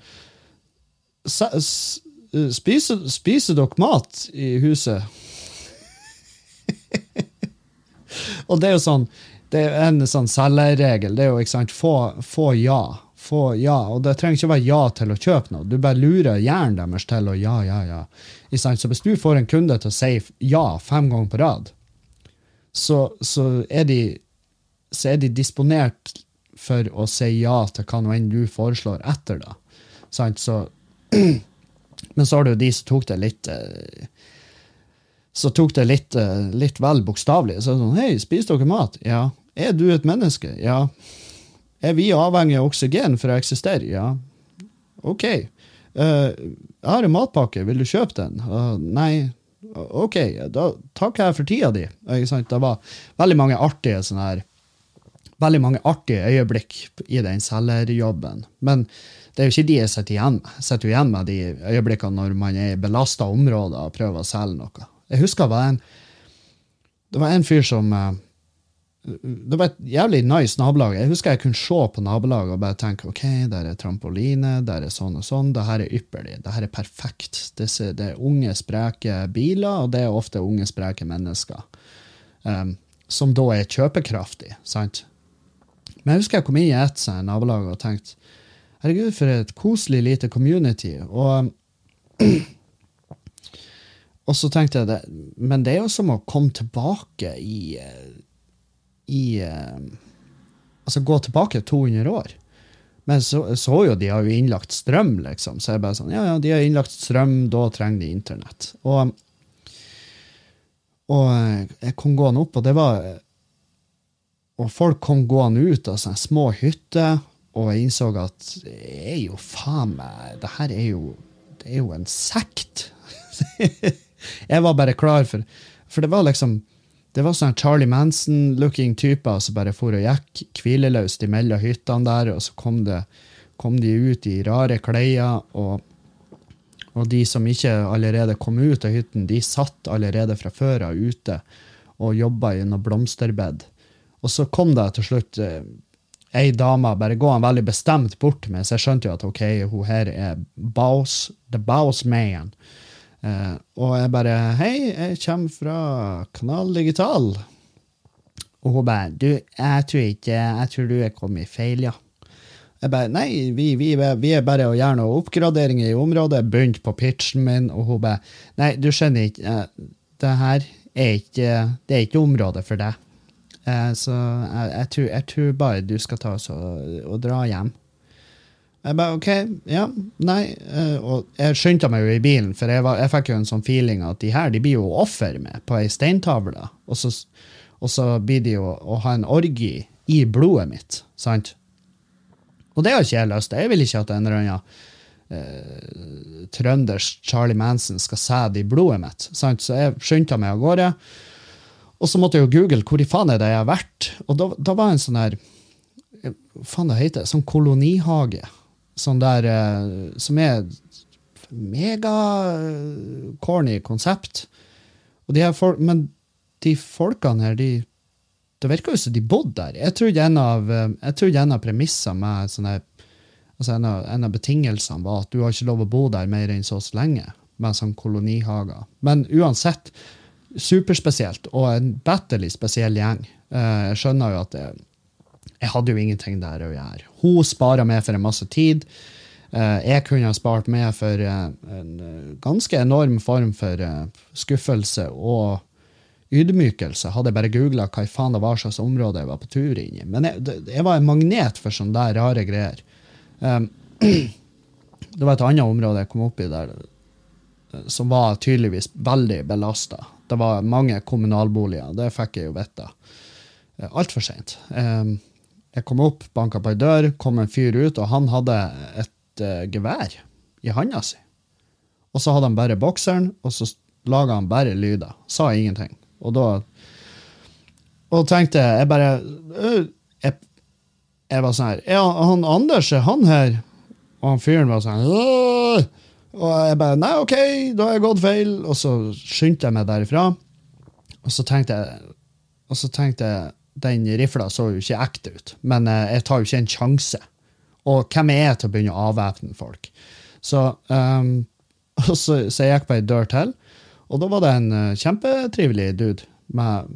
Spiser, spiser dere mat i huset? og det er jo sånn det er en sånn selgerregel. Det er jo ikke sant, få, få, ja. Få ja. Og det trenger ikke være ja til å kjøpe noe. Du bare lurer hjernen deres til å ja, ja, ja. Så hvis du får en kunde til å si ja fem ganger på rad, så, så er de så er de disponert for å si ja til hva nå enn du foreslår etter det. Så, men så har du de som tok det litt eh, Så tok det litt, eh, litt vel bokstavelig. Så sånn, Hei, spiser dere mat? Ja. Er du et menneske? Ja. Er vi avhengig av oksygen for å eksistere? Ja. OK. Uh, jeg har en matpakke, vil du kjøpe den? Uh, nei. OK, da takker jeg for tida di. Det var veldig mange artige sånne her veldig mange artige øyeblikk i den selgerjobben. Men det er jo ikke de jeg sitter igjen med. Jeg sitter igjen med de øyeblikkene når man er i belasta områder og prøver å selge noe. Jeg husker det var en, det var en fyr som eh, det var et jævlig nice nabolag. Jeg husker jeg kunne se på nabolaget og bare tenke ok, der er trampoline, der er sånn og sånn. Det her er ypperlig. Det her er perfekt. Det er, unge, spreke biler, og det er ofte unge, spreke mennesker. Um, som da er kjøpekraftige. sant? Men jeg husker jeg kom inn i et sånt nabolag og tenkte herregud, for et koselig lite community. Og, og så tenkte jeg det, men det er jo som å komme tilbake i, eh, i eh, Altså gå tilbake 200 år. Men så, så jo de har jo innlagt strøm, liksom. Så jeg bare sånn, ja, ja, de har innlagt strøm, da trenger de internett. Og, og jeg kom gående opp, og det var Og folk kom gående ut av sånne små hytter, og jeg innså at det er jo faen meg Det her er jo, det er jo en sekt. jeg var bare klar for For det var liksom det var sånn Charlie Manson-looking typer som bare for og gikk hvileløst imellom hyttene der, og så kom, det, kom de ut i rare klær, og, og, de som ikke allerede kom ut av hytten, de satt allerede fra før av ute og jobba i noe blomsterbed. Og så kom det til slutt eh, ei dame bare gående veldig bestemt bort til meg, så jeg skjønte jo at ok, hun her er boss, the boss man. Eh, og jeg bare 'Hei, jeg kommer fra Kanal Digital'. Og hun bare 'Du, jeg tror ikke Jeg tror du er kommet feil, ja'. Jeg bare 'Nei, vi, vi, vi er bare å gjøre noen oppgraderinger i området'. Begynte på pitchen min, og hun bare 'Nei, du skjønner ikke. Uh, det her er ikke Det er ikke området for deg'. Uh, så jeg, jeg, tror, jeg, tror, bare du skal ta oss og, og dra hjem. Jeg bare OK, ja, nei. Eh, og jeg skyndte meg jo i bilen, for jeg, var, jeg, fikk jo en sånn feeling at de her de blir jo offer med på ei steintavle. Og så, og så blir de jo å ha en orgi i blodet mitt, sant? Og det har ikke jeg lyst til. Jeg vil ikke at en eller annen eh, trønders Charlie Manson skal sæde i blodet mitt. Sant? Så jeg skyndte meg av gårde. Og så måtte jeg jo google hvor i faen er det jeg har vært. Og da, da var en sånn her Hva faen det heter Sånn kolonihage sånn der eh, Som er mega-corny konsept. Og de her folk, men de folkene her, de Det virker jo som de bodde der. Jeg trodde en av, eh, jeg premissene med sånne altså en, av, en av betingelsene var at du har ikke lov å bo der mer enn så lenge, med sånn kolonihager. Men uansett, superspesielt, og en batterlig spesiell gjeng. Eh, jeg skjønner jo at jeg, jeg hadde jo ingenting der å gjøre. Hun sparer meg for en masse tid. Eh, jeg kunne ha spart meg for eh, en ganske enorm form for skuffelse og ydmykelse. Hadde jeg bare googla hva faen det var slags område jeg var på tur inn i. Men jeg, jeg var en magnet for sånne der rare greier. Det var et annet område jeg kom opp i der som var tydeligvis veldig belasta. Det var mange kommunalboliger. Det fikk jeg jo vite. Altfor seint. Jeg kom opp, banka på ei dør, kom en fyr ut, og han hadde et uh, gevær i handa si. Og så hadde han bare bokseren, og så laga han bare lyder. Sa ingenting. Og da Og tenkte jeg bare jeg, jeg, var sånn her Ja, han Anders, er han her? Og han fyren var sånn! Og jeg bare Nei, OK, da har jeg gått feil. Og så skyndte jeg meg derifra. Og så tenkte jeg Og så tenkte jeg den rifla så jo ikke ekte ut, men eh, jeg tar jo ikke en sjanse. Og hvem er jeg til å begynne å avvæpne folk? Så, um, så, så, jeg gikk på ei dør til, og da var det en uh, kjempetrivelig dude med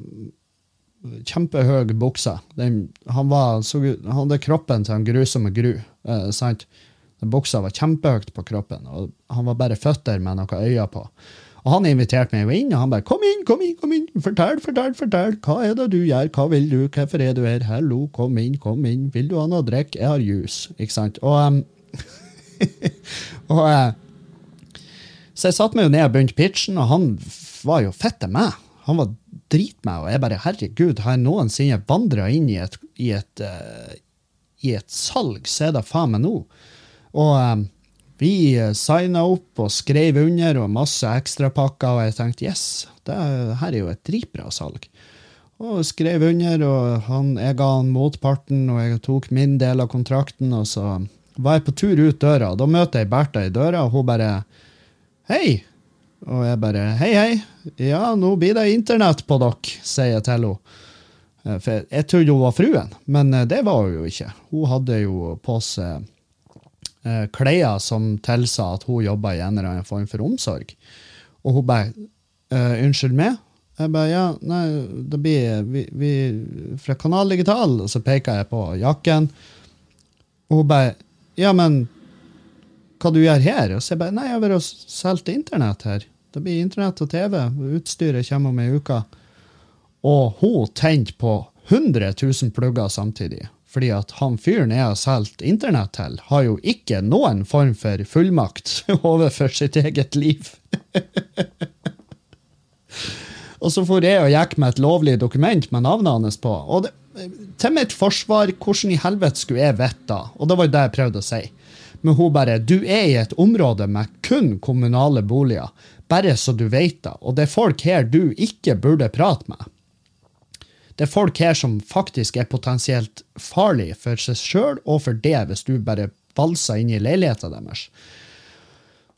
kjempehøy bukse. Han, var, han hadde kroppen til en grusomme gru. Uh, sant? Buksa var kjempehøyt på kroppen, og han var bare føtter med noen øyne på. Og han inviterte meg jo inn, og han bare 'Kom inn, kom inn, kom inn! Fortell, fortell, fortell! Hva er det du gjør? Hva vil du? Hvorfor er du her? Hallo, kom inn, kom inn! Vil du ha noe å drikke? Jeg har juice.' Ikke sant? Og, um, og uh, Så jeg satte meg jo ned og begynte pitchen, og han var jo fette med. Han var dritmed, og jeg bare 'Herregud, har jeg noensinne vandra inn i et, i et, uh, i et salg, så er det faen meg nå'. Og um, vi signa opp og skrev under og masse ekstrapakker, og jeg tenkte yes, det her er jo et dritbra salg. Og skrev under, og han, jeg ga han motparten, og jeg tok min del av kontrakten, og så var jeg på tur ut døra. og Da møter jeg Bertha i døra, og hun bare Hei! Og jeg bare Hei, hei. Ja, nå blir det internett på dere, sier jeg til henne. Eh, for jeg trodde hun var fruen, men eh, det var hun jo ikke. Hun hadde jo på seg eh, klær som tilsa at hun jobba i en eller annen form for omsorg. Og hun bare eh, 'Unnskyld meg?' Jeg bare, ja, nei, det blir vi, vi, Fra Kanal Digital, og så peker jeg på jakken. Og hun bare 'Ja, men hva du gjør her?' Og så jeg bare 'Nei, jeg har vært solgt internett her'. Det blir internett og TV. Utstyret kommer om ei uke. Og hun tente på 100 000 plugger samtidig. Fordi at han fyren jeg har solgt internett til, har jo ikke noen form for fullmakt overfor sitt eget liv. og så får jeg og gikk med et lovlig dokument med navnet hans på. Og det, til mitt forsvar, hvordan i helvete skulle jeg vite? Og det var jo det jeg prøvde å si. Men hun bare Du er i et område med kun kommunale boliger. Bare så du vet det. Og det er folk her du ikke burde prate med. Det er folk her som faktisk er potensielt farlig for seg sjøl og for det, hvis du bare valser inn i leiligheten deres.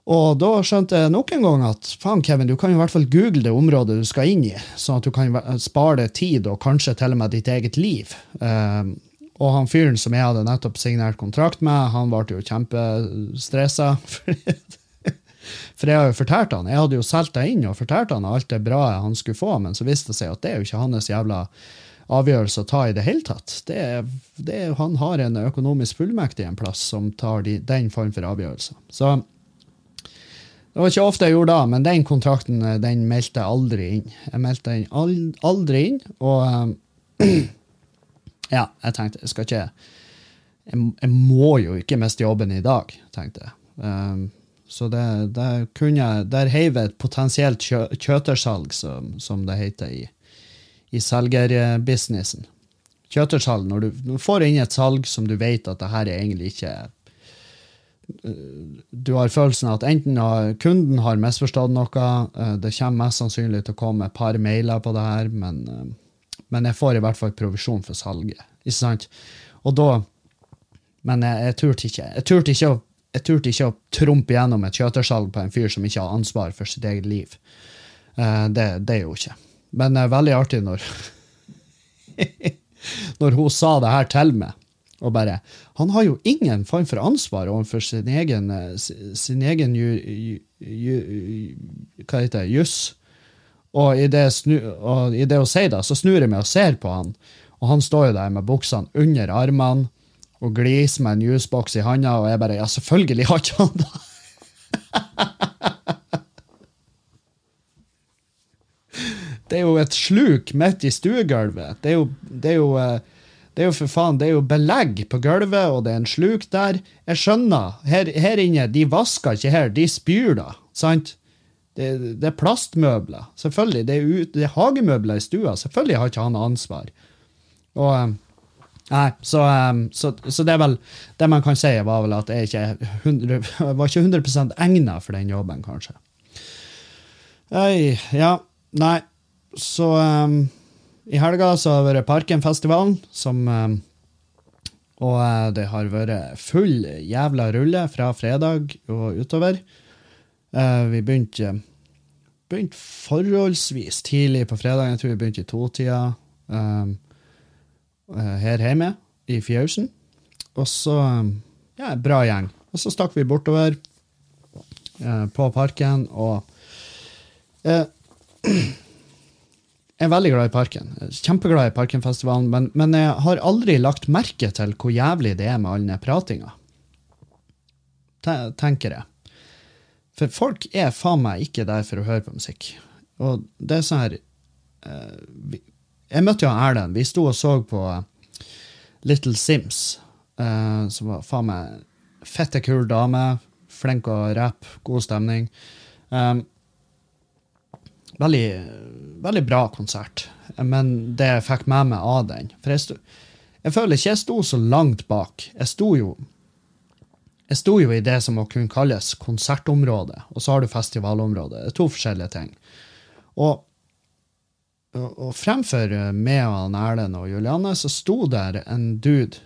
Og da skjønte jeg nok en gang at faen, Kevin, du kan i hvert fall google det området du skal inn i, sånn at du kan spare deg tid og kanskje til og med ditt eget liv. Um, og han fyren som jeg hadde nettopp signert kontrakt med, han ble jo kjempestressa. For jeg har jo fortalt han, jeg hadde jo solgt deg inn og fortalt han alt det bra han skulle få, men så viste det seg at det er jo ikke hans jævla avgjørelse å ta i det hele tatt. Det det han har en økonomisk fullmektig en plass som tar de, den form for avgjørelser. Så det var ikke ofte jeg gjorde da, men den kontrakten den meldte jeg aldri inn. Jeg meldte den aldri inn, og ja, jeg tenkte jeg skal ikke jeg, jeg, må jo ikke miste jobben i dag, tenkte jeg. Um, så det, der, kunne, der heiv et potensielt kjø, kjøtersalg, som, som, det heter i, i selgerbusinessen. Kjøtersalg, når du, når du, får inn et salg som du vet at det her er egentlig ikke øh, Du har følelsen at enten har, kunden har misforstått noe, øh, det kommer mest sannsynlig til å komme et par mailer på det her, men, øh, men jeg får i hvert fall provisjon for salget. Ikke sant? Og da Men jeg, jeg turte ikke. Jeg turte ikke å jeg turte ikke å trumpe gjennom et kjøtersalg på en fyr som ikke har ansvar for sitt eget liv. Uh, det, det er jo ikke. Men er veldig artig når Når hun sa det her til meg, og bare Han har jo ingen form for ansvar overfor sin egen, sin egen ju, ju, ju, Hva heter det? Juss. Og i det, det hun sier det, så snur jeg meg og ser på han, og han står jo der med buksene under armene og gliser med en jusboks i handa, og jeg bare Ja, selvfølgelig har ikke han det! det er jo et sluk midt i stuegulvet. Det er jo, det er jo eh, det er jo for faen, det er jo belegg på gulvet, og det er en sluk der. Jeg skjønner. Her, her inne, de vasker ikke her, de spyr da. Sant? Det, det er plastmøbler. Selvfølgelig. Det er, ut, det er hagemøbler i stua. Selvfølgelig har ikke han ansvar. Og eh, Nei, så, um, så, så, det er vel Det man kan si, var vel at jeg ikke 100, var ikke 100 egna for den jobben, kanskje. Øy, ja. Nei, så um, I helga så har det vært Parkenfestivalen, som um, Og uh, det har vært full jævla rulle fra fredag og utover. Uh, vi begynte, begynte forholdsvis tidlig på fredag. Jeg tror vi begynte i totida. Um, Eh, her hjemme i fjausen. Og så Ja, bra gjeng. Og så stakk vi bortover eh, på parken, og eh, Jeg er veldig glad i parken. Kjempeglad i Parkenfestivalen, men, men, jeg har aldri lagt merke til hvor jævlig det er med all den pratinga. Tenker jeg. For folk er faen meg ikke der for å høre på musikk. Og det er sånn her eh, jeg møtte jo Erlend. Vi sto og så på Little Sims, uh, som var faen meg fette kul dame. Flink å rappe, god stemning. Um, veldig, veldig bra konsert. Men det jeg fikk med meg av den For jeg, sto, jeg føler ikke jeg sto så langt bak. Jeg sto jo jeg sto jo i det som må kunne kalles konsertområdet, og så har du festivalområdet. Det er to forskjellige ting. Og og fremfor meg og Erlend og Juliane så sto der en dude.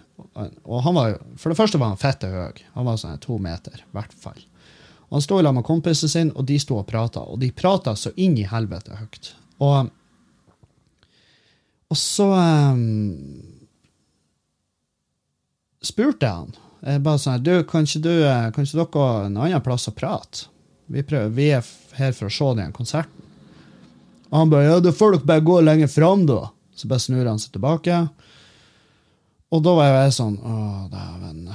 Og han var, For det første var han fette høy. Han var sånn to meter, i hvert fall. Og Han sto lag med kompisen sin, og de sto og prata. Og de prata så inn i helvete høyt. Og, og så um, spurte jeg han. Jeg bare sånn, du, kan ikke, du, kan ikke dere en annen plass å prate? Vi, prøver, vi er her for å se den konserten. Og han bare ja, da får dere bare gå lenger fram, da. Så bare snur han seg tilbake. Og da var jeg sånn Å, dæven.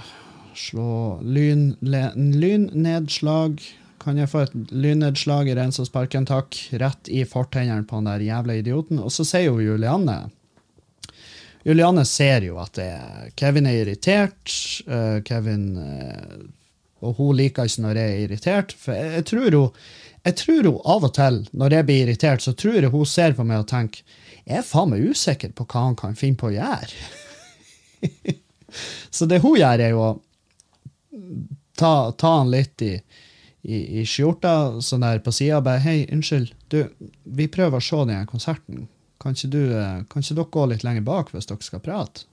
Slå lyn, lynnedslag Kan jeg få et lynnedslag i Reinsåsparken, takk? Rett i fortennene på han der jævla idioten. Og så sier jo Julianne Julianne ser jo at er, Kevin er irritert. Uh, Kevin uh, Og hun liker ikke når jeg er irritert. For jeg, jeg, tror hun, jeg tror hun av og til, når jeg blir irritert, så tror jeg hun ser på meg og tenker Jeg er faen meg usikker på hva han kan finne på å gjøre. så det hun gjør, er jo å ta, ta han litt i, i, i skjorta, sånn der på sida, bare Hei, unnskyld, du, vi prøver å se denne konserten. Kan ikke, du, eh, kan ikke dere gå litt lenger bak hvis dere skal prate?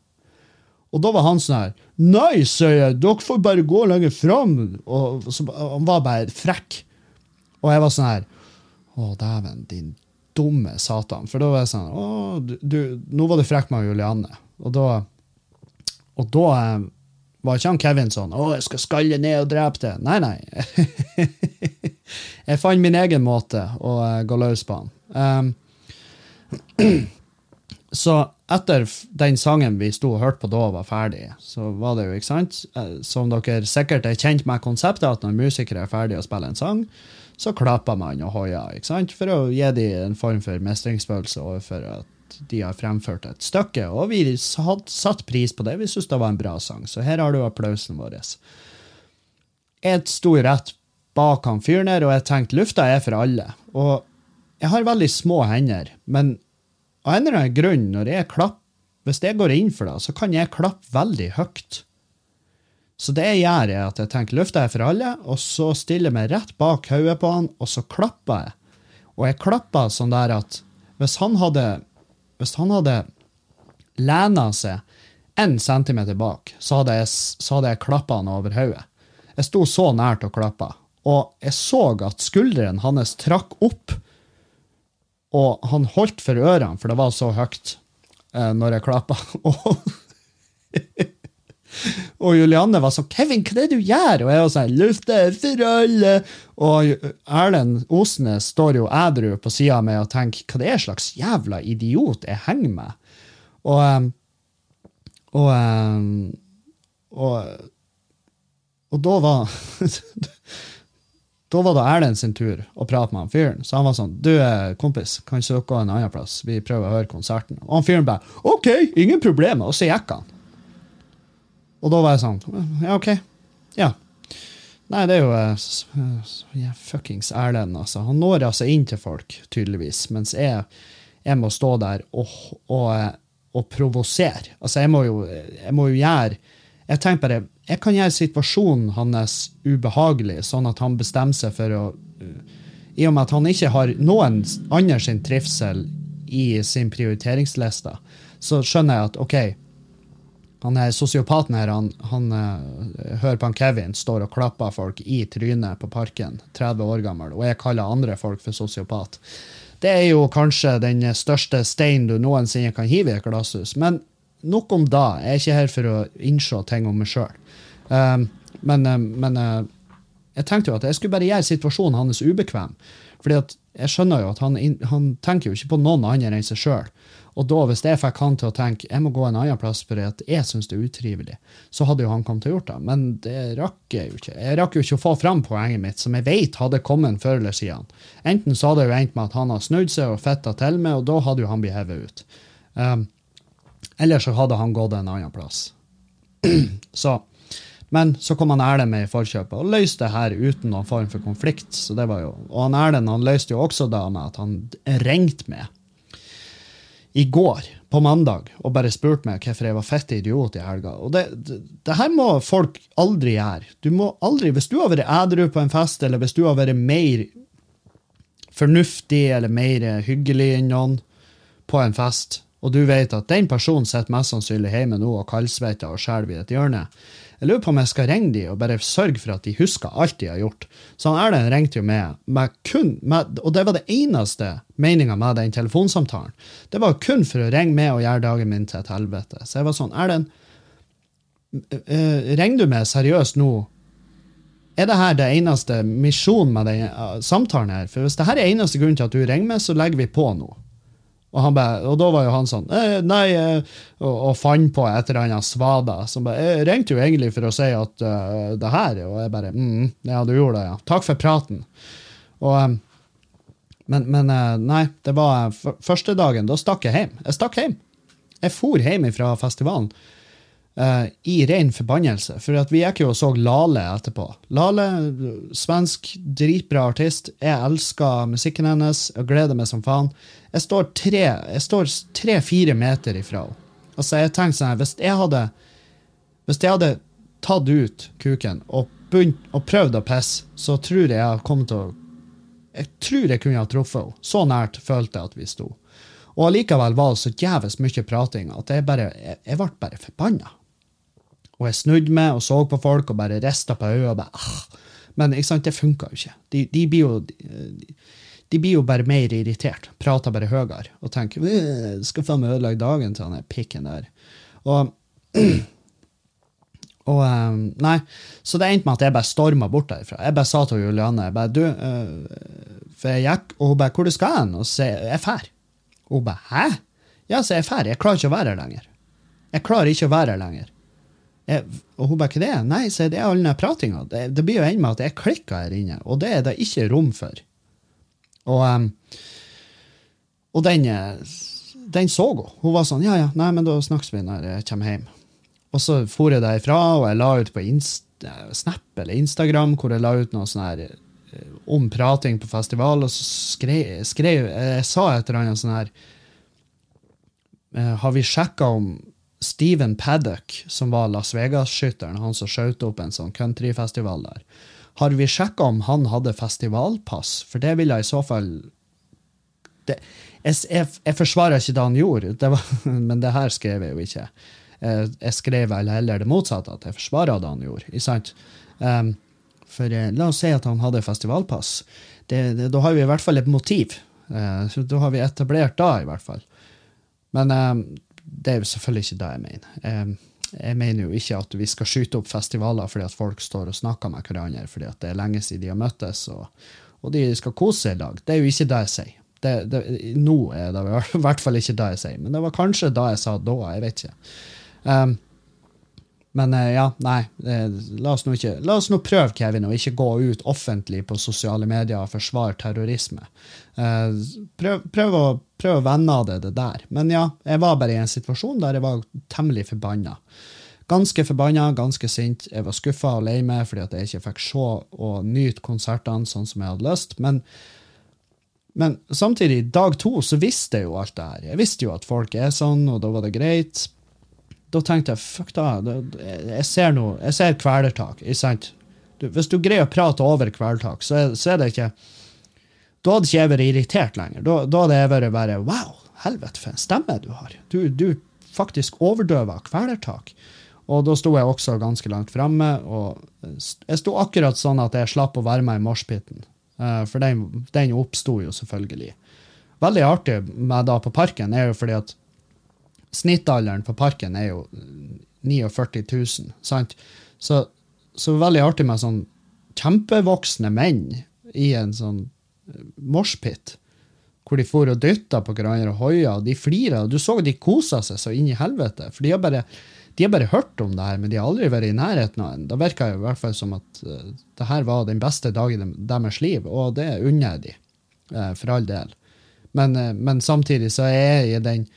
Og da var han sånn her Nei, sier jeg, dere får bare gå lenger fram. Og så, han var bare frekk. Og jeg var sånn her Å, dæven, din dumme satan. For da var jeg sånn Å, du, du Nå var du frekk med Julianne. Og da Og da eh, var ikke han Kevin sånn 'Å, jeg skal skalle ned og drepe det'. Nei, nei. jeg fant min egen måte å eh, gå løs på han. Um, så etter den sangen vi sto og hørte på da var ferdig, så var det jo, ikke sant Eh, Som dere sikkert er kjent med konseptet, at når musikere er ferdige å spille en sang, så klapper man og hoier? For å gi dem en form for mestringsfølelse overfor at de har fremført et stykke. Og vi hadde satt pris på det. Vi syntes det var en bra sang. Så her har du applausen vår. Jeg sto rett bak han fyren her, og jeg tenkte lufta er for alle. Og jeg har veldig små hender, men av en eller annen grunn, når jeg klapper, hvis jeg går inn for det, så kan jeg klappe veldig høyt. Så det jeg gjør, er at jeg tenker lufta er for alle, og så stiller jeg meg rett bak hodet på han, og så klapper jeg. Og jeg klapper sånn der at hvis han hadde hvis han hadde lena seg en centimeter bak, så hadde jeg, så jeg klappa han over hodet. Jeg sto så nært og klappa, og jeg så at skulderen hans trakk opp, og han holdt for ørene, for det var så høyt eh, når jeg klappa. Og, og Julianne var sånn 'Kevin, hva er det du gjør?' Og jeg var sånn 'Lufta for alle'. Og Erlend Osnes står jo ædru på sida av meg og tenker 'hva det er slags jævla idiot jeg henger med'? Og em, og, og, og da var Da var det Erlend sin tur å prate med han fyren. Så han var sånn 'Du, eh, kompis, kan gå en annen plass? Vi prøver å høre konserten.' Og han fyren bare 'OK, ingen problemer.' Og så gikk han. Og da var jeg sånn Ja, OK. Ja. Nei, det er jo eh, ja, fuckings Erlend, altså. Han når altså inn til folk, tydeligvis, mens jeg, jeg må stå der og, og, eh, og provosere. Altså, jeg må, jo, jeg må jo gjøre Jeg tenker bare Jeg kan gjøre situasjonen hans ubehagelig, sånn at han bestemmer seg for å I og med at han ikke har noen andre sin trivsel i sin prioriteringsliste, så skjønner jeg at OK, han er sosiopaten her, han, han uh, hører på han Kevin, står og klapper folk i trynet på parken, 30 år gammel, og jeg kaller andre folk for sosiopat. Det er jo kanskje den største steinen du noensinne kan hive i et glasshus, men nok om da. Jeg er ikke her for å innse ting om meg sjøl. men uh, men uh, jeg tenkte jo at jeg skulle bare gjøre situasjonen hans ubekvem. Fordi at jeg skjønner jo at han, han tenker jo ikke på noen andre enn seg sjøl. Og da, hvis jeg fikk han til å tenke jeg må gå en annen plass fordi at jeg syns det er utrivelig, så hadde jo han kommet til å gjort det. Men det rakk jeg jo ikke. Jeg rakk jo ikke å få fram poenget mitt, som jeg vet hadde kommet før eller siden. Enten så hadde det jo endt med at han har snudd seg og fitta til meg, og da hadde jo han blitt hevet ut. Um, eller så hadde han gått en annen plass. så, men så kom han Erlend med i forkjøpet og løste det her uten noen form for konflikt. Så det var jo, og han Erlend han løste jo også da med at han ringte meg i går, på mandag, og bare spurte meg hvorfor jeg var fett idiot i helga. Og det, det, det her må folk aldri gjøre. Du må aldri, Hvis du har vært edru på en fest, eller hvis du har vært mer fornuftig eller mer hyggelig enn noen på en fest, og du vet at den personen sitter mest sannsynlig hjemme nå og kaldsvetter og skjelver i et hjørne, jeg lurer på om jeg skal ringe de og bare sørge for at de husker alt de har gjort. Så han Erlend ringte jo med, med kun, med, og det var det eneste meninga med den telefonsamtalen. Det var kun for å ringe med og gjøre dagen min til et helvete. Så jeg var sånn, Erlend, uh, ringer du meg seriøst nå? Er det her det eneste misjonen med den uh, samtalen her? For hvis det her er eneste grunnen til at du ringer meg, så legger vi på nå. Og, bare, og da var jo han sånn eh, Nei, eh, og, og fant på et eller annet svada. Som bare, jeg ringte jo egentlig for å si at uh, det her Og jeg bare mm, Ja, du gjorde det, ja. Takk for praten. Og, men, men nei, det var første dagen. Da stakk jeg hjem. Jeg stakk hjem. Jeg for hjem fra festivalen uh, i ren forbannelse. For vi gikk jo og så Lale etterpå. Lale, svensk, dritbra artist. Jeg elsker musikken hennes og gleder meg som faen. Jeg står tre-fire meter ifra henne. Altså, jeg tenkte sånn hvis jeg hadde Hvis jeg hadde tatt ut kuken og, begynt, og prøvd å pisse, så tror jeg jeg kom til å Jeg tror jeg kunne ha truffet henne. Så nært følte jeg at vi sto. Og allikevel var det så jævlig mye prating at jeg bare, jeg, jeg ble bare forbanna. Og jeg snudde meg og så på folk og bare rista på øyet. og bare, ah. Men ikke sant, det funka jo ikke. De, de, blir jo, de, de, blir jo bare mer irritert. Prater bare høyere og tenker skal faen meg ødelegge dagen til han pikken der. Og, og um, Nei, så det endte med at jeg bare storma bort derfra. Jeg bare sa til Julianne jeg bare, du, uh, for jeg gikk, og hun bare 'Hvor du skal hen?' Og så 'Jeg drar'. Og hun bare 'Hæ?' Ja, så jeg drar. Jeg klarer ikke å være her lenger. Jeg klarer ikke å være her lenger. Jeg, og hun bare, ikke det? Nei, så det er all den pratinga. Det, det, blir jo ende med at jeg klikker her inne, og det er det ikke rom for. Og, um, og den, den, så hun. Hun var sånn, ja ja, nei, men da snakkes vi når jeg kommer hjem. Og så for jeg derfra, og jeg la ut på Inst Snap eller Instagram, hvor jeg la ut noe sånn her eh, om prating på festival, og så skrev, skrev jeg sa et eller annet sånn her eh, Har vi sjekka om Steven Paddock, som var Las Vegas-skytteren, han som skjøt opp en sånn countryfestival der, har vi sjekka om han hadde festivalpass? For det ville i så fall det, jeg, jeg, jeg, forsvarer ikke det han gjorde, det var, men det her skrev jeg jo ikke. Jeg, jeg skrev vel heller det motsatte, at jeg forsvarer det han gjorde. Um, for eh, la oss si at han hadde festivalpass. Det, det, da har vi i hvert fall et motiv. Uh, da har vi etablert da, i hvert fall. Men um, det er jo selvfølgelig ikke det jeg mener. Jeg mener jo ikke at vi skal skyte opp festivaler fordi at folk står og snakker med hverandre fordi at det er lenge siden de har møttes, og, og de skal kose seg i lag. Det er jo ikke det jeg sier. Det, det, nå er det i hvert fall ikke det jeg sier, men det var kanskje det jeg sa da. Jeg vet ikke. Um, men eh, ja, nei. Eh, la oss, nå ikke, la oss nå prøve, Kevin, å ikke gå ut offentlig på sosiale medier og forsvare terrorisme. Eh, prøv, prøv, å, prøv å vende av det, det der. Men ja, jeg var bare i en situasjon der jeg var temmelig forbanna. Ganske forbanna, ganske sint. Jeg var skuffa og lei meg fordi at jeg ikke fikk se og nyte konsertene sånn som jeg hadde lyst. Men, men samtidig, dag to, så visste jeg jo alt det her. Jeg visste jo at folk er sånn, og da var det greit da tenkte jeg fuck da, jeg ser noe, jeg ser kvelertak. Du, hvis du greier å prate over kvelertak, så, så, er det ikke Da hadde ikke jeg vært irritert lenger. Da, da hadde jeg vært bare Wow, helvete, for en stemme du har. Du, du faktisk overdøver kvelertak. Og da sto jeg også ganske langt framme. Og jeg sto akkurat sånn at jeg slapp å være med i moshpiten. Uh, for den, den oppsto jo selvfølgelig. Veldig artig med da på Parken er jo fordi at Snittalderen på parken er jo 49 000, sant? Så, så veldig artig med sånn kjempevoksne menn i en sånn eh, moshpit, hvor de for og dytta på hverandre og hoia, og de flira. Du så de kosa seg så inn i helvete. For de har, bare, de har bare hørt om det her, men de har aldri vært i nærheten av en. Da virka det i hvert fall som at uh, det her var den beste dagen i deres liv, og det unner jeg de, uh, for all del. Men, uh, men, samtidig så er jeg i den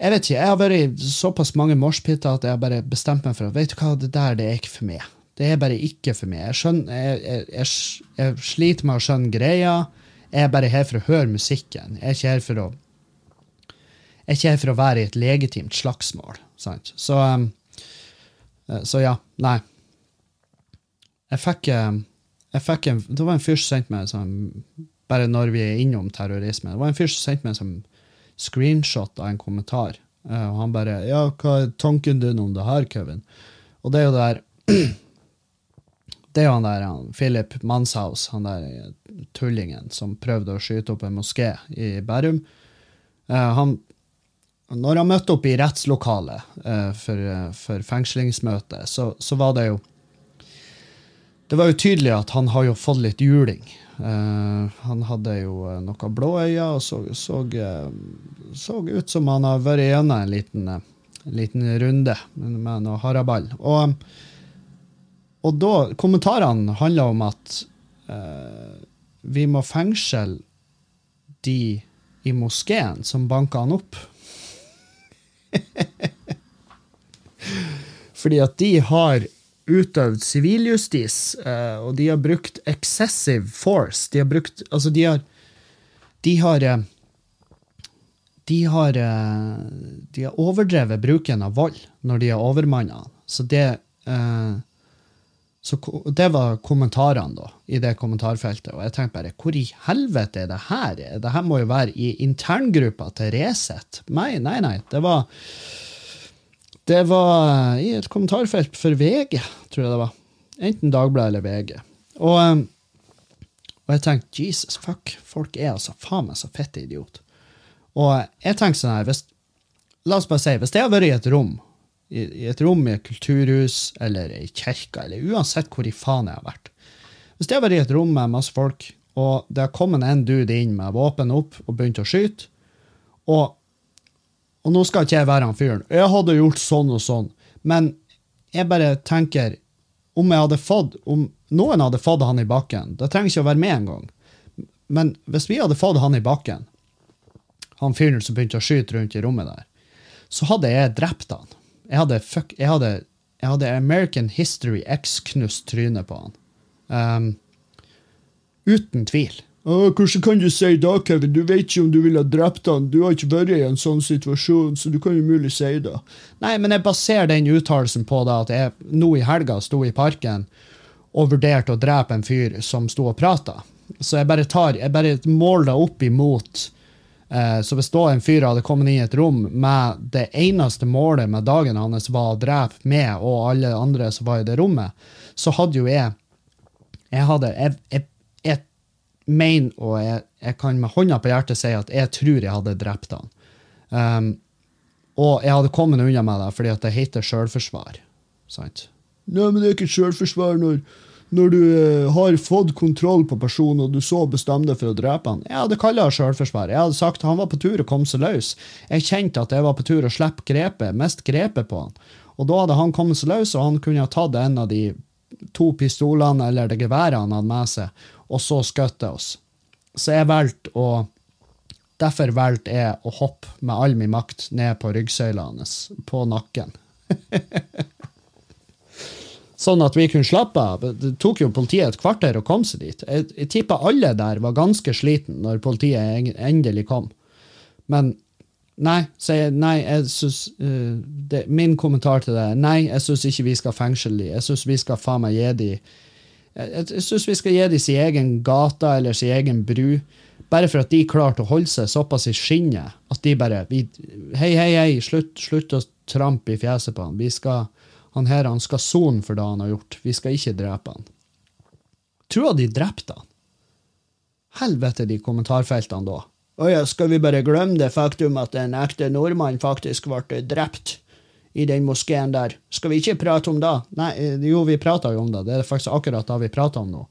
jeg vet ikke, jeg har vært i såpass mange moshpiter at jeg har bare bestemt meg for at vet du hva, det der det er ikke for meg. Det er bare ikke for meg. Jeg, skjønner, jeg, jeg, jeg, sliter med å skjønne greia. Jeg er bare her for å høre musikken. Jeg er ikke her for å jeg er ikke her for å være i et legitimt slagsmål. Sant? Så, um, eh, så ja. Nei. Jeg fikk, um, jeg fikk en, Det var en fyr som sendte meg sånn, Bare når vi er innom terrorisme. Det var en fyr som sendte meg sånn screenshot av en kommentar. Uh, og han bare 'Ja, hva er tanken din om det her, Kevin?' Og det er jo der Det er jo han der han, Philip Manshaus, han der eh, tullingen som prøvde å skyte opp en moské i Bærum. Uh, han, når han møtte opp i rettslokalet for, for fengslingsmøte, så, så, var det jo det var jo tydelig at han har jo fått litt juling. Eh, han hadde jo noe noen blå øyne og så, så, eh, så ut som han har vært gjennom en liten, eh, liten runde med, noe haraball. Og, og da Kommentarene handler om at uh, vi må fengsle de i moskeen som banka han opp. Fordi at de har utøvd siviljustis, eh, og de har brukt excessive force. De har brukt Altså, de har De har eh, de har, eh, de har overdrevet bruken av vold når de har overmanna. Så det så det var kommentarene da, i det kommentarfeltet. Og jeg tenkte bare, hvor i helvete er det her? Det her må jo være i interngruppa til Resett. Nei, nei, nei. Det var det var i et kommentarfelt for VG, tror jeg det var. Enten Dagbladet eller VG. Og, um, og jeg tenkte Jesus fuck, folk er altså faen meg så fette idiot. Og jeg tenkte sånn her, hvis, la oss bare si, hvis jeg har vært i et rom, i, i et rom i et kulturhus eller i kirka, eller uansett hvor i faen jeg har vært Hvis jeg har vært i et rom med masse folk, og det har kommet en dude inn med våpen opp og begynt å skyte, og og nå skal ikke jeg være han fyren. Jeg hadde gjort sånn og sånn. Men jeg bare tenker Om jeg hadde fått Om noen hadde fått han i bakken Det trenger ikke å være med engang. Men hvis vi hadde fått han i bakken, han fyren som begynte å skyte rundt i rommet der, så hadde jeg drept han. Jeg hadde, fuck, jeg hadde, jeg hadde American History X-knust trynet på han. Um, uten tvil. Hvordan kan du si da, Kevin? Du vet ikke om du ville ha drept han. Du har ikke vært i en sånn situasjon, så du kan jo mulig si det. Nei, men jeg baserer den uttalelsen på det at jeg nå i helga sto i parken og vurderte å drepe en fyr som sto og prata. Så jeg bare tar, jeg bare måler opp imot eh, Så hvis da en fyr hadde kommet inn i et rom med det eneste målet med dagen hans var å drepe meg og alle andre som var i det rommet, så hadde jo jeg Jeg hadde jeg, jeg mener, og jeg, jeg kan med hånda på hjertet si at jeg tror jeg hadde drept han. Um, og jeg hadde kommet unna med det fordi at det heter sjølforsvar. Sant? Nei, men det er ikke sjølforsvar når, når du uh, har fått kontroll på personen, og du så bestemmer deg for å drepe han. Jeg hadde kalla det sjølforsvar. Jeg hadde sagt han var på tur å komme seg løs. Jeg kjente at jeg var på tur å slippe grepet, mest grepet på han. Og da hadde han kommet seg løs, og han kunne ha tatt en av de to pistolene eller det geværet han hadde med seg, og så skjøt det oss. Så jeg valgte å Derfor valgte jeg å hoppe med all min makt ned på ryggsøyla hans, på nakken. sånn at vi kunne slappe av. Det tok jo politiet et kvarter å komme seg dit. Jeg, jeg tippa alle der var ganske sliten når politiet endelig kom. Men nei, jeg, nei, jeg synes, uh, min kommentar til det er nei, jeg syns ikke vi skal fengsle de. Jeg syns vi skal faen meg gi de Jeg, jeg, syns vi skal gi dem sin egen gate eller sin egen bru. Bare for at de klarte å holde seg såpass i skinnet at de bare vi, Hei, hei, hei, slutt, slutt å trampe i fjeset på han. Vi skal, han her han skal sone for det han har gjort. Vi skal ikke drepe han. Tror de drepte han? Helvete, de kommentarfeltene da. Å ja, skal vi bare glemme det faktum at en ekte nordmann faktisk ble drept i den moskeen der? Skal vi ikke prate om det? Nei, eh, jo, vi prater jo om det. Det er faktisk akkurat det vi prater om nå.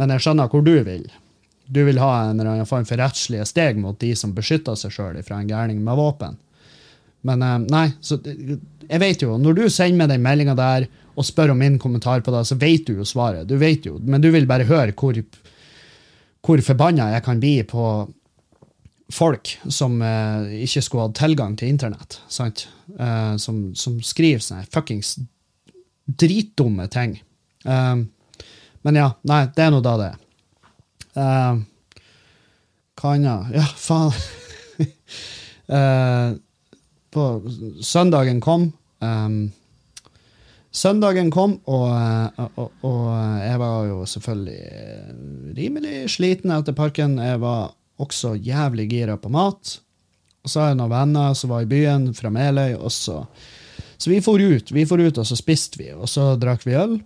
Men jeg skjønner hvor du vil. Du vil ha en eller annen form for rettslige steg mot de som beskytter seg sjøl fra en gærning med våpen. Men eh, nei, så jeg vet jo, når du sender meg den meldinga der og spør om min kommentar på det, så vet du jo svaret. Du vet jo, Men du vil bare høre hvor, hvor forbanna jeg kan bli på folk som eh, ikke skulle hatt tilgang til internett. Sant? Eh, som, som skriver sånne fuckings dritdumme ting. Eh, men ja, nei, det er nå da det er. Eh, hva annet? Ja, faen. Eh, på søndagen kom. Um, søndagen kom, og, eh, og, og jeg var jo selvfølgelig eh, rimelig sliten etter parken. Jeg var også jævlig gira på mat. Og så har jeg noen venner som var i byen, fra Meløy. Og så, så vi for ut, vi for ut, og så spiste vi, og så drakk vi øl.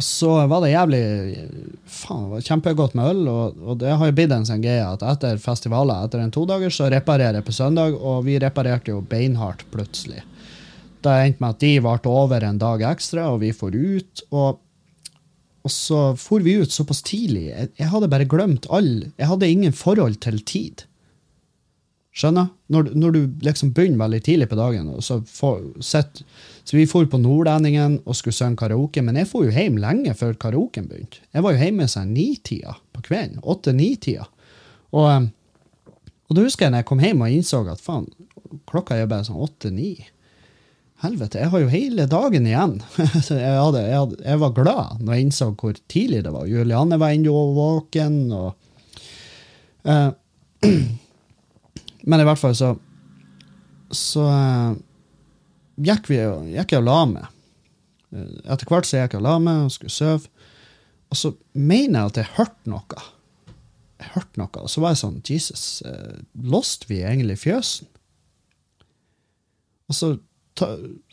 Og så var det jævlig Faen, det var kjempegodt med øl, og, og det har jo blitt en sånn greie at etter festivaler, etter en todager, så reparerer jeg på søndag, og vi reparerte jo beinhardt plutselig. Det endte med at de varte over en dag ekstra, og vi for ut. Og og så for vi ut såpass tidlig. Jeg, jeg hadde bare glemt all Jeg hadde ingen forhold til tid. Skjønner? Når, når du liksom begynner veldig tidlig på dagen. Så, for, set, så vi for på Nordlendingen og skulle synge karaoke, men jeg for jo hjem lenge før karaoken begynte. Jeg var jo hjemme sånn nitida på kvelden. Åtte-ni-tida. Og, eh, og da husker jeg når jeg kom hjem og innså at faen, klokka er bare sånn åtte-ni. Helvete, jeg har jo hele dagen igjen. Så jeg, hadde, jeg, hadde, jeg, var glad når jeg innså hvor tidlig det var. Julianne var ennå våken. og... Uh, men i hvert fall så Så uh, gikk, vi, gikk jeg og la meg. Etter hvert så gikk jeg og la meg og skulle sove. Og så mener jeg at jeg hørte noe. Jeg hørte noe, Og så var jeg sånn Jesus, uh, lost vi egentlig fjøsen? Og så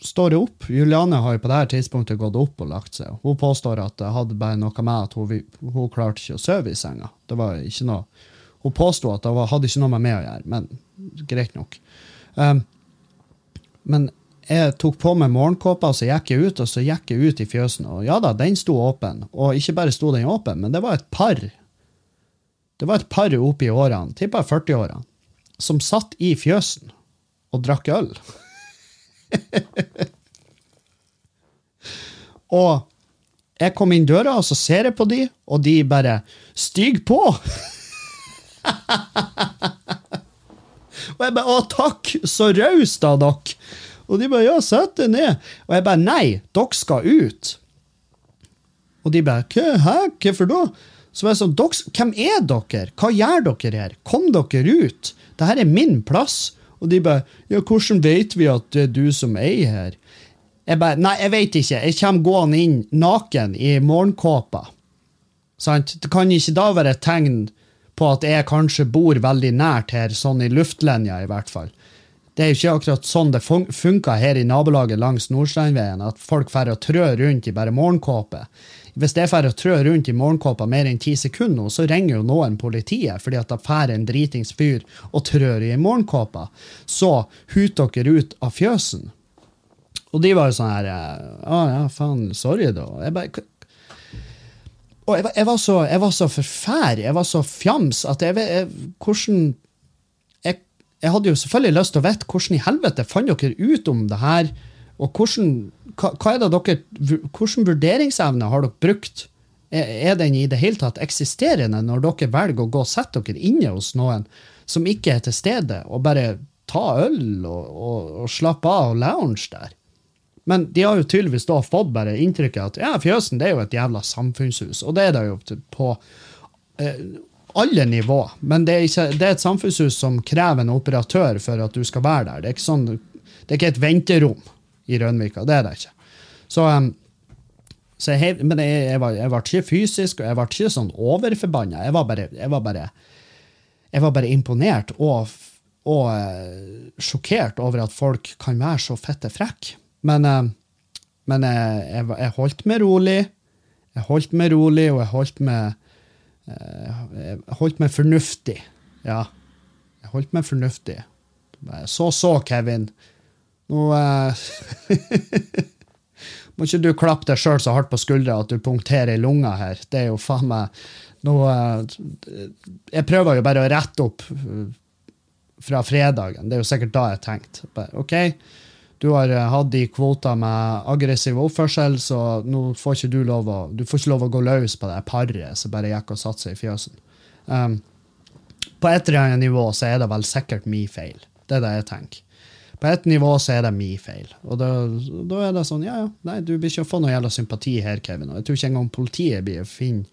står det opp. Juliane har jo på dette tidspunktet gått opp og lagt seg. Hun påstår at det hadde bare noe med at hun, hun klarte ikke å sove i senga. Det var ikke noe, Hun påsto at det var, hadde ikke noe med meg å gjøre, men greit nok. Um, men jeg tok på meg morgenkåpa, så gikk jeg ut, og så gikk jeg ut i fjøsen. Og ja da, den sto åpen. Og ikke bare sto den åpen, men det var et par. Det var et par oppe i årene, tippa 40-årene, som satt i fjøsen og drakk øl. og jeg kom inn døra, og så ser jeg på de, og de bare Stig på! og jeg bare Å, takk! Så raust av dere! Og de bare Ja, sett deg ned. Og jeg bare Nei, dere skal ut. Og de bare Hæ? Hvorfor da? Så jeg sånn, Hvem er dere? Hva gjør dere her? Kom dere ut! Dette er min plass. Og de bare Ja, hvordan vet vi at det er du som eier her? Jeg bare Nei, jeg vet ikke. Jeg kommer gående inn naken i morgenkåpa. Sant? Det kan ikke da være et tegn på at jeg kanskje bor veldig nært her, sånn i luftlinja i hvert fall. Det er jo ikke akkurat sånn det fun funker her i nabolaget langs Nordsteinveien, at folk får trø rundt i bare morgenkåpe. Hvis jeg får trø rundt i morgenkåpa mer enn ti sekunder, så ringer jo noen politiet fordi at det får en dritings fyr og trør i morgenkåpa. Så huter dere ut av fjøsen. Og de var jo sånn her Å ja, faen, sorry, da. Jeg bare og jeg, jeg, var så, jeg var så forfær, jeg var så fjams, at jeg vet hvordan jeg, jeg, hadde jo selvfølgelig lyst til å vite hvordan i helvete fant dere ut om det her, og hvordan hva, hva er dere, Hvilken vurderingsevne har dere brukt? Er den i det hele tatt eksisterende når dere velger å gå og sette dere inne hos noen som ikke er til stede, og bare ta øl og, og, og slappe av og lounge der? Men de har jo tydeligvis da fått bare inntrykket at ja, Fjøsen det er jo et jævla samfunnshus, og det er det jo på eh, alle nivå. Men det er, ikke, det er, et samfunnshus som krever en operatør for at du skal være der. Det er ikke, sånn, det er ikke et venterom i Rønvika. Det er det ikke. Så, um, så jeg, men jeg, jeg, var, jeg, ble ikke fysisk, og jeg ble ikke sånn overforbanna. Jeg var bare, jeg var jeg var bare imponert og, og uh, sjokkert over at folk kan være så fitte frekke. Men, uh, men jeg, jeg, holdt meg rolig. Jeg holdt meg rolig, og jeg holdt meg uh, Jeg holdt meg fornuftig. Ja. Jeg holdt meg fornuftig. Så så, Kevin. Nå uh, Må ikke du klappe deg sjøl så hardt på skuldra at du punkterer i lunga her. Det er jo faen meg nå, uh, Jeg prøver jo bare å rette opp uh, fra fredagen. Det er jo sikkert da jeg tenkte. OK, du har hatt de kvoter med aggressiv oppførsel, så nå får ikke du lov å du får ikke lov å gå løs på det paret som bare gikk og satte seg i fjøsen. Um, på et eller annet nivå så er det vel sikkert min feil. Det er det jeg tenker på et nivå så er det min feil. Og da, da, er det sånn, ja, ja, nei, du blir ikke å få noe jævla sympati her, Kevin. Og jeg tror ikke engang politiet blir å finne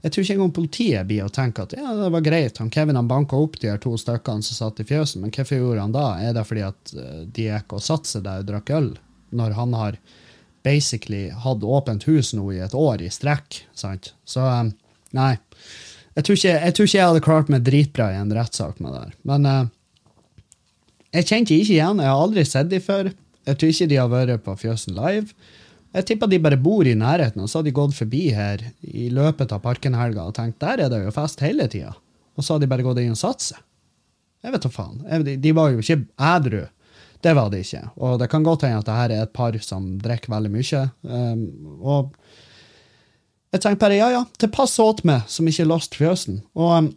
jeg tror ikke engang politiet blir å tenke at ja, det var greit, han Kevin han banka opp de her to stykkene som satt i fjøsen, men hvorfor gjorde han da? Er det fordi at eh, de gikk og satte seg der og drakk øl, når han har basically hatt åpent hus nå i et år i strekk? sant? Så eh, nei. Jeg tror, ikke, jeg tror ikke jeg hadde klart meg dritbra i en rettssak med det her. Men uh, jeg kjente ikke igjen. Jeg har aldri sett dem før. Jeg tror ikke de har vært på Fjøsen Live. Jeg tipper de bare bor i nærheten, og så har de gått forbi her i løpet av Parkenhelga og tenkt der er det jo fest hele tida. Og så har de bare gått inn og satt seg. Jeg vet da faen. De, var jo ikke ædru. Det var de ikke. Og det kan godt hende at det her er et par som drikker veldig mye. Um, og jeg tenkte bare ja, ja, det passer åt meg som ikke lost fjøsen. Og, um,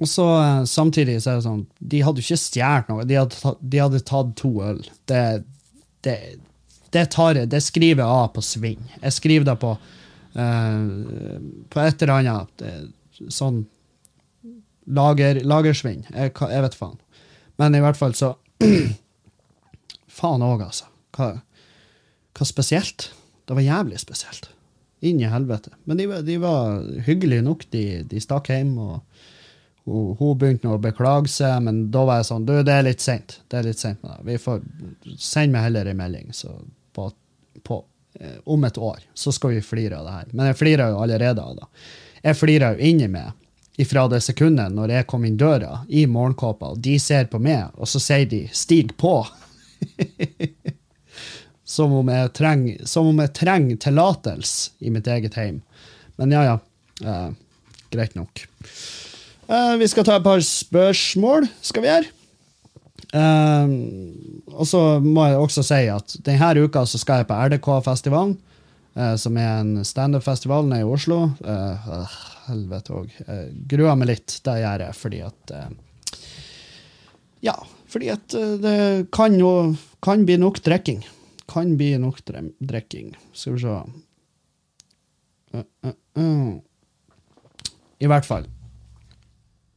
og så uh, samtidig så er det sånn De hadde jo ikke stjålet noe, de hadde, tatt, de hadde tatt to øl. Det, det, det tar jeg, det skriver jeg av på sving. Jeg skriver det på uh, på et eller annet uh, sånn lager, lagersvinn. Jeg, jeg vet faen. Men i hvert fall så Faen òg, altså. Hva, hva spesielt? Det var jævlig spesielt. Inn i helvete. Men de, de var hyggelige nok. De, de stakk hjem, og hun, begynte nå å beklage seg, men da var jeg sånn Du, det er litt seint. Sent. Vi får Send meg heller en melding så på, på, eh, om et år, så skal vi flire av det her. Men jeg flirer jo allerede av det. Jeg flirer jo inni meg ifra det sekundet når jeg kom inn døra i morgenkåpa, og de ser på meg, og så sier de 'stig på'. som om jeg trenger trenger tillatelse i mitt eget heim. Men ja, ja. Eh, greit nok. Eh, vi skal ta et par spørsmål, skal vi gjøre. Uh, og så må jeg også si at denne uka så skal jeg på RDK-festivalen, uh, som er en standup-festival nede i Oslo. Eh, øh, helvete òg. Gruer meg litt, det gjør jeg, fordi at eh, Ja, fordi at eh, det kan jo kan bli nok drikking. Kan bli nok drikking. Skal vi se Uh, uh, uh. I hvert fall.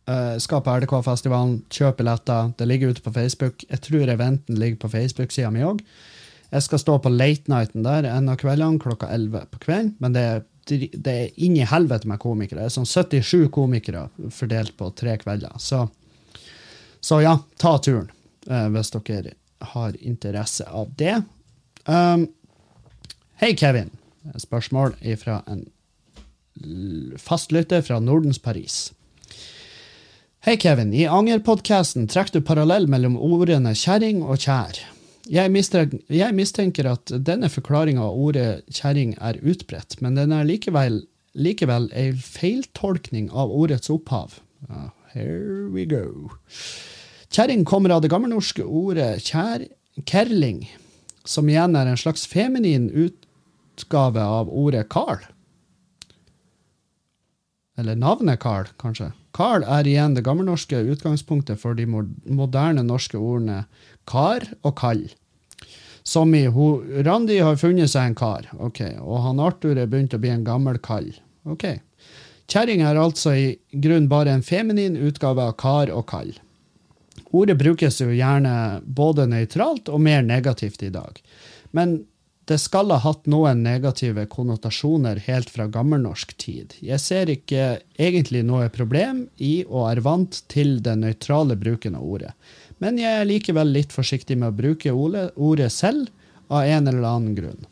Uh, skal på RDK-festivalen, kjøp billetter. Det ligger ute på Facebook. Jeg tror eventen ligger på Facebook-sida mi òg. Jeg skal stå på late nighten der en av kveldene klokka 11 på kvelden. Men det er, det er inn helvete med komikere. Det er sånn 77 komikere fordelt på tre kvelder. Så, så ja, ta turen uh, hvis dere har interesse av det. Um, Hei, Kevin. Spørsmål fra en fastlytter fra Nordens Paris. Hei, Kevin. I Anger-podkasten trekker du parallell mellom ordene kjerring og kjær. Jeg mistenker, jeg mistenker at denne forklaringa av ordet kjerring er utbredt, men den er likevel, likevel en feiltolkning av ordets opphav. Uh, here we go. Kjerring kommer av det gammelnorske ordet kjær, kerling, som igjen er en slags feminin utgave av ordet Carl. Eller navnet Carl, kanskje. Carl er igjen det gammelnorske utgangspunktet for de moderne norske ordene kar og kall. Som i ho, Randi har funnet seg en kar, ok, og han Arthur er begynt å bli en gammel kall. Ok. Kjerring er altså i grunn bare en feminin utgave av kar og kall. Ordet brukes jo gjerne både nøytralt og mer negativt i dag. Men det skal ha hatt noen negative konnotasjoner helt fra gammelnorsk tid. Jeg ser ikke egentlig noe problem i og er vant til den nøytrale bruken av ordet. Men jeg er likevel litt forsiktig med å bruke ordet selv av en eller annen grunn.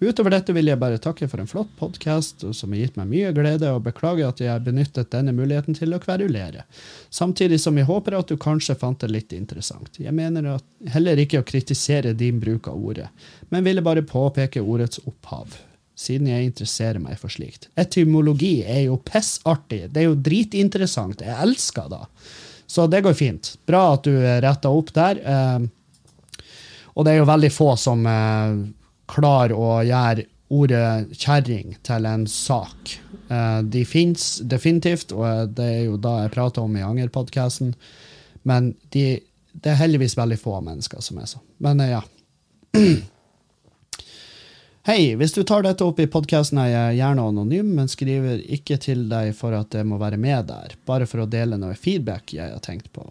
Utover dette vil jeg bare takke for en flott podkast som har gitt meg mye glede, og beklager at jeg har benyttet denne muligheten til å kverulere. Samtidig som jeg håper at du kanskje fant det litt interessant. Jeg mener heller ikke å kritisere din bruk av ordet, men ville bare påpeke ordets opphav, siden jeg interesserer meg for slikt. Etymologi er jo pissartig, det er jo dritinteressant, jeg elsker det. Så det går fint. Bra at du retta opp der. Eh, og det er jo veldig få som eh, klarer å gjøre ordet kjerring til en sak. Eh, de fins definitivt, og det er jo da jeg prater om i Anger-podkasten. Men de, det er heldigvis veldig få mennesker som er sånn. Men eh, ja. Hei, hvis du tar dette opp i podkasten, er jeg gjerne anonym, men skriver ikke til deg for at jeg må være med der, bare for å dele noe feedback jeg har tenkt på.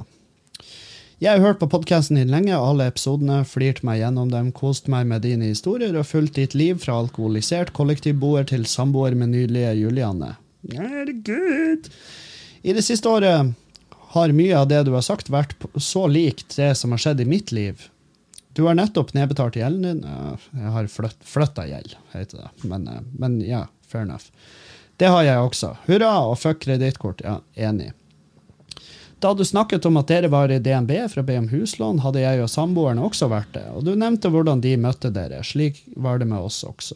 Jeg har hørt på podkasten din lenge, alle episodene, flirt meg gjennom dem, kost meg med dine historier og fulgt ditt liv fra alkoholisert kollektivboer til samboer med nydelige Julianne. Herregud! I det siste året har mye av det du har sagt, vært så likt det som har skjedd i mitt liv. Du har nettopp nedbetalt gjelden din. Jeg har flytt, flytta gjeld, heter det. Men, eh, men ja, fair enough. Det har jeg også. Hurra og fuck kredittkort. Ja, enig. Da du snakket om at dere var i DNB for å be om huslån, hadde jeg og samboeren også vært det, og du nevnte hvordan de møtte dere. Slik var det med oss også.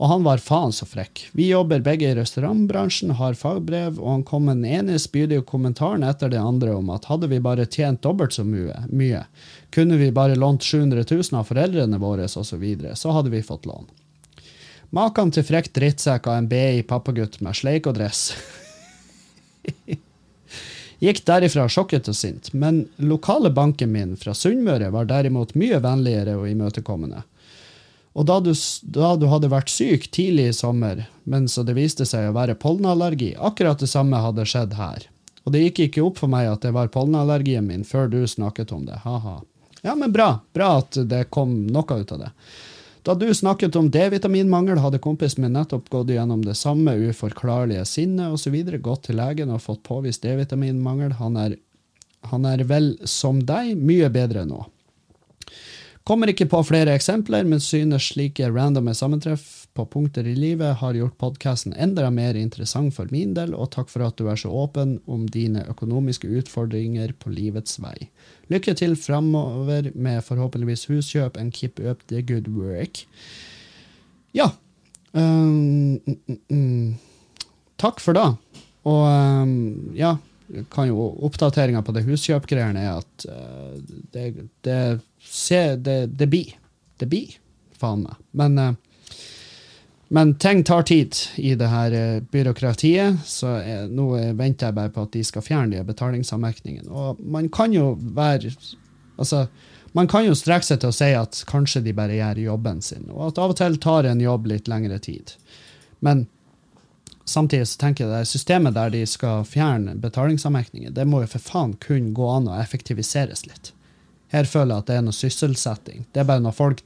Og han var faen så frekk. Vi jobber begge i restaurantbransjen, har fagbrev, og han kom med den ene spydige kommentaren etter det andre om at hadde vi bare tjent dobbelt så mye, mye kunne vi bare lånt 700 000 av foreldrene våre osv., så, videre, så hadde vi fått lån. Maken til frekk drittsekk av en BI-pappagutt med sleik og. Gikk derifra sjokket og sint, men lokale banken min fra Sunnmøre var derimot mye vennligere og imøtekommende. Og da du, da du hadde vært syk tidlig i sommer, men så det viste seg å være pollenallergi, akkurat det samme hadde skjedd her. Og det gikk ikke opp for meg at det var pollenallergien min før du snakket om det, ha-ha. Ja, men bra, bra at det kom noe ut av det. Da du snakket om D-vitaminmangel, hadde kompisen min nettopp gått gjennom det samme uforklarlige sinnet osv., gått til legen og fått påvist D-vitaminmangel. Han han er vel som deg mye bedre nå. Kommer ikke på flere eksempler, men synes slike randomme sammentreff på punkter i livet har gjort podkasten enda mer interessant for min del, og takk for at du er så åpen om dine økonomiske utfordringer på livets vei. Lykke til framover med forhåpentligvis huskjøp and keep up the good work. Ja. Um, mm, mm. Takk for det. Og um, ja, kan jo oppdateringa på det huskjøpgreiene er at uh, det, det, se, det, det blir. Det blir, faen meg. Men, uh, men ting tar tid i det her uh, byråkratiet, så jeg, nå venter jeg bare på at de skal fjerne de betalingsanmerkningene. Og man kan jo være Altså, man kan jo strekke seg til å si at kanskje de bare gjør jobben sin, og at av og til tar en jobb litt lengre tid. Men samtidig så tenker jeg det systemet der de skal fjerne betalingsanmerkninger, det må jo for faen kun gå an å effektiviseres litt. Her føler jeg at det er noe sysselsetting. Det er bare når folk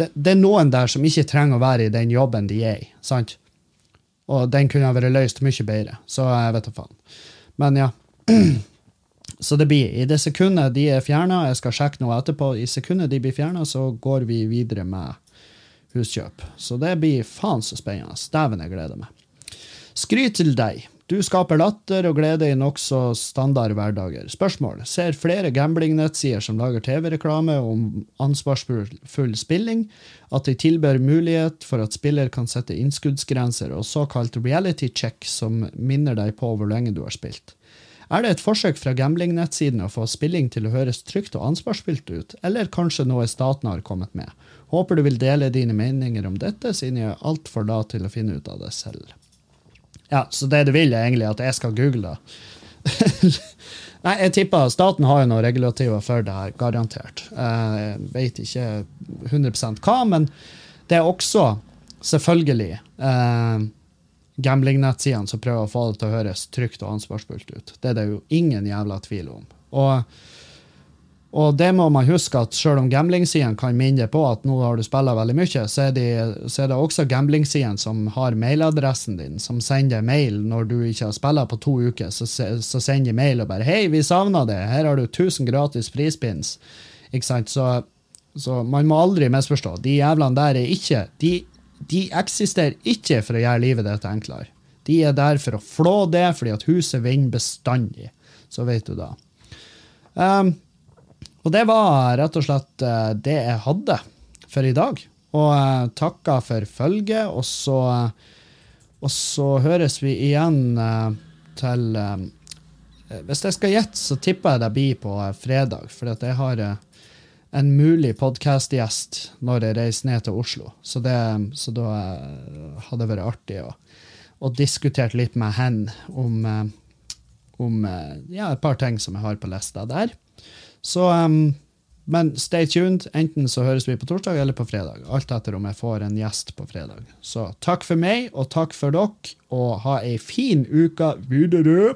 det, det, er noen der som ikke trenger å være i den jobben de er i. sant? Og den kunne ha vært løst mye bedre. Så jeg vet da faen. Men ja. Så det blir I det sekundet de er fjerna, jeg skal sjekke noe etterpå, i sekundet de blir fjerna, så går vi videre med huskjøp. Så det blir faen så spennende. Dæven, jeg gleder meg. Skryt til deg. Du skaper latter og glede i nokså standard hverdager. Spørsmål. Ser flere gambling-nettsider som lager TV-reklame om ansvarsfull spilling, at de tilbyr mulighet for at spiller kan sette innskuddsgrenser og såkalt reality check som minner deg på hvor lenge du har spilt. Er det et forsøk fra gambling-nettsidene å få spilling til å høres trygt og ansvarsfylt ut, eller kanskje noe staten har kommet med? Håper du vil dele dine meninger om dette, siden jeg er altfor lat til å finne ut av det selv. Ja, Så det du vil, er egentlig at jeg skal google det? Nei, jeg tipper staten har jo noen regulativer for det her, garantert. Jeg vet ikke 100% hva, men det er også selvfølgelig eh, gamblingnettsidene som prøver å få det til å høres trygt og ansvarsfullt ut. Det er det jo ingen jævla tvil om. Og og det må man huske at selv om gamblingsidene kan minne på at nå har du spilla veldig mye, så er, de, så er det også gamblingsidene som har mailadressen din, som sender mail når du ikke har spilla på to uker. Så, så sender de mail og bare 'Hei, vi savna det. Her har du 1000 gratis frispins.' Ikke sant? Så, så, man må aldri misforstå. De jævlene der er ikke de, de eksisterer ikke for å gjøre livet ditt enklere. De er der for å flå det, fordi at huset vinner bestandig. Så vet du da. Um, og det var rett og slett eh, det jeg hadde for i dag. Og eh, takka for følget, og så, og så høres vi igjen eh, til Hvis jeg skal gjette, så tipper jeg det blir på fredag, for jeg har en mulig podkastgjest når jeg reiser ned til Oslo. Så, det, så da hadde det vært artig å, å diskutere litt med henne om, om ja, et par ting som jeg har på lista der. Så um, Men stay tuned. Enten så høres vi på torsdag eller på fredag. Alt etter om jeg får en gjest på fredag. Så takk for meg, og takk for dere, og ha ei fin uke videre.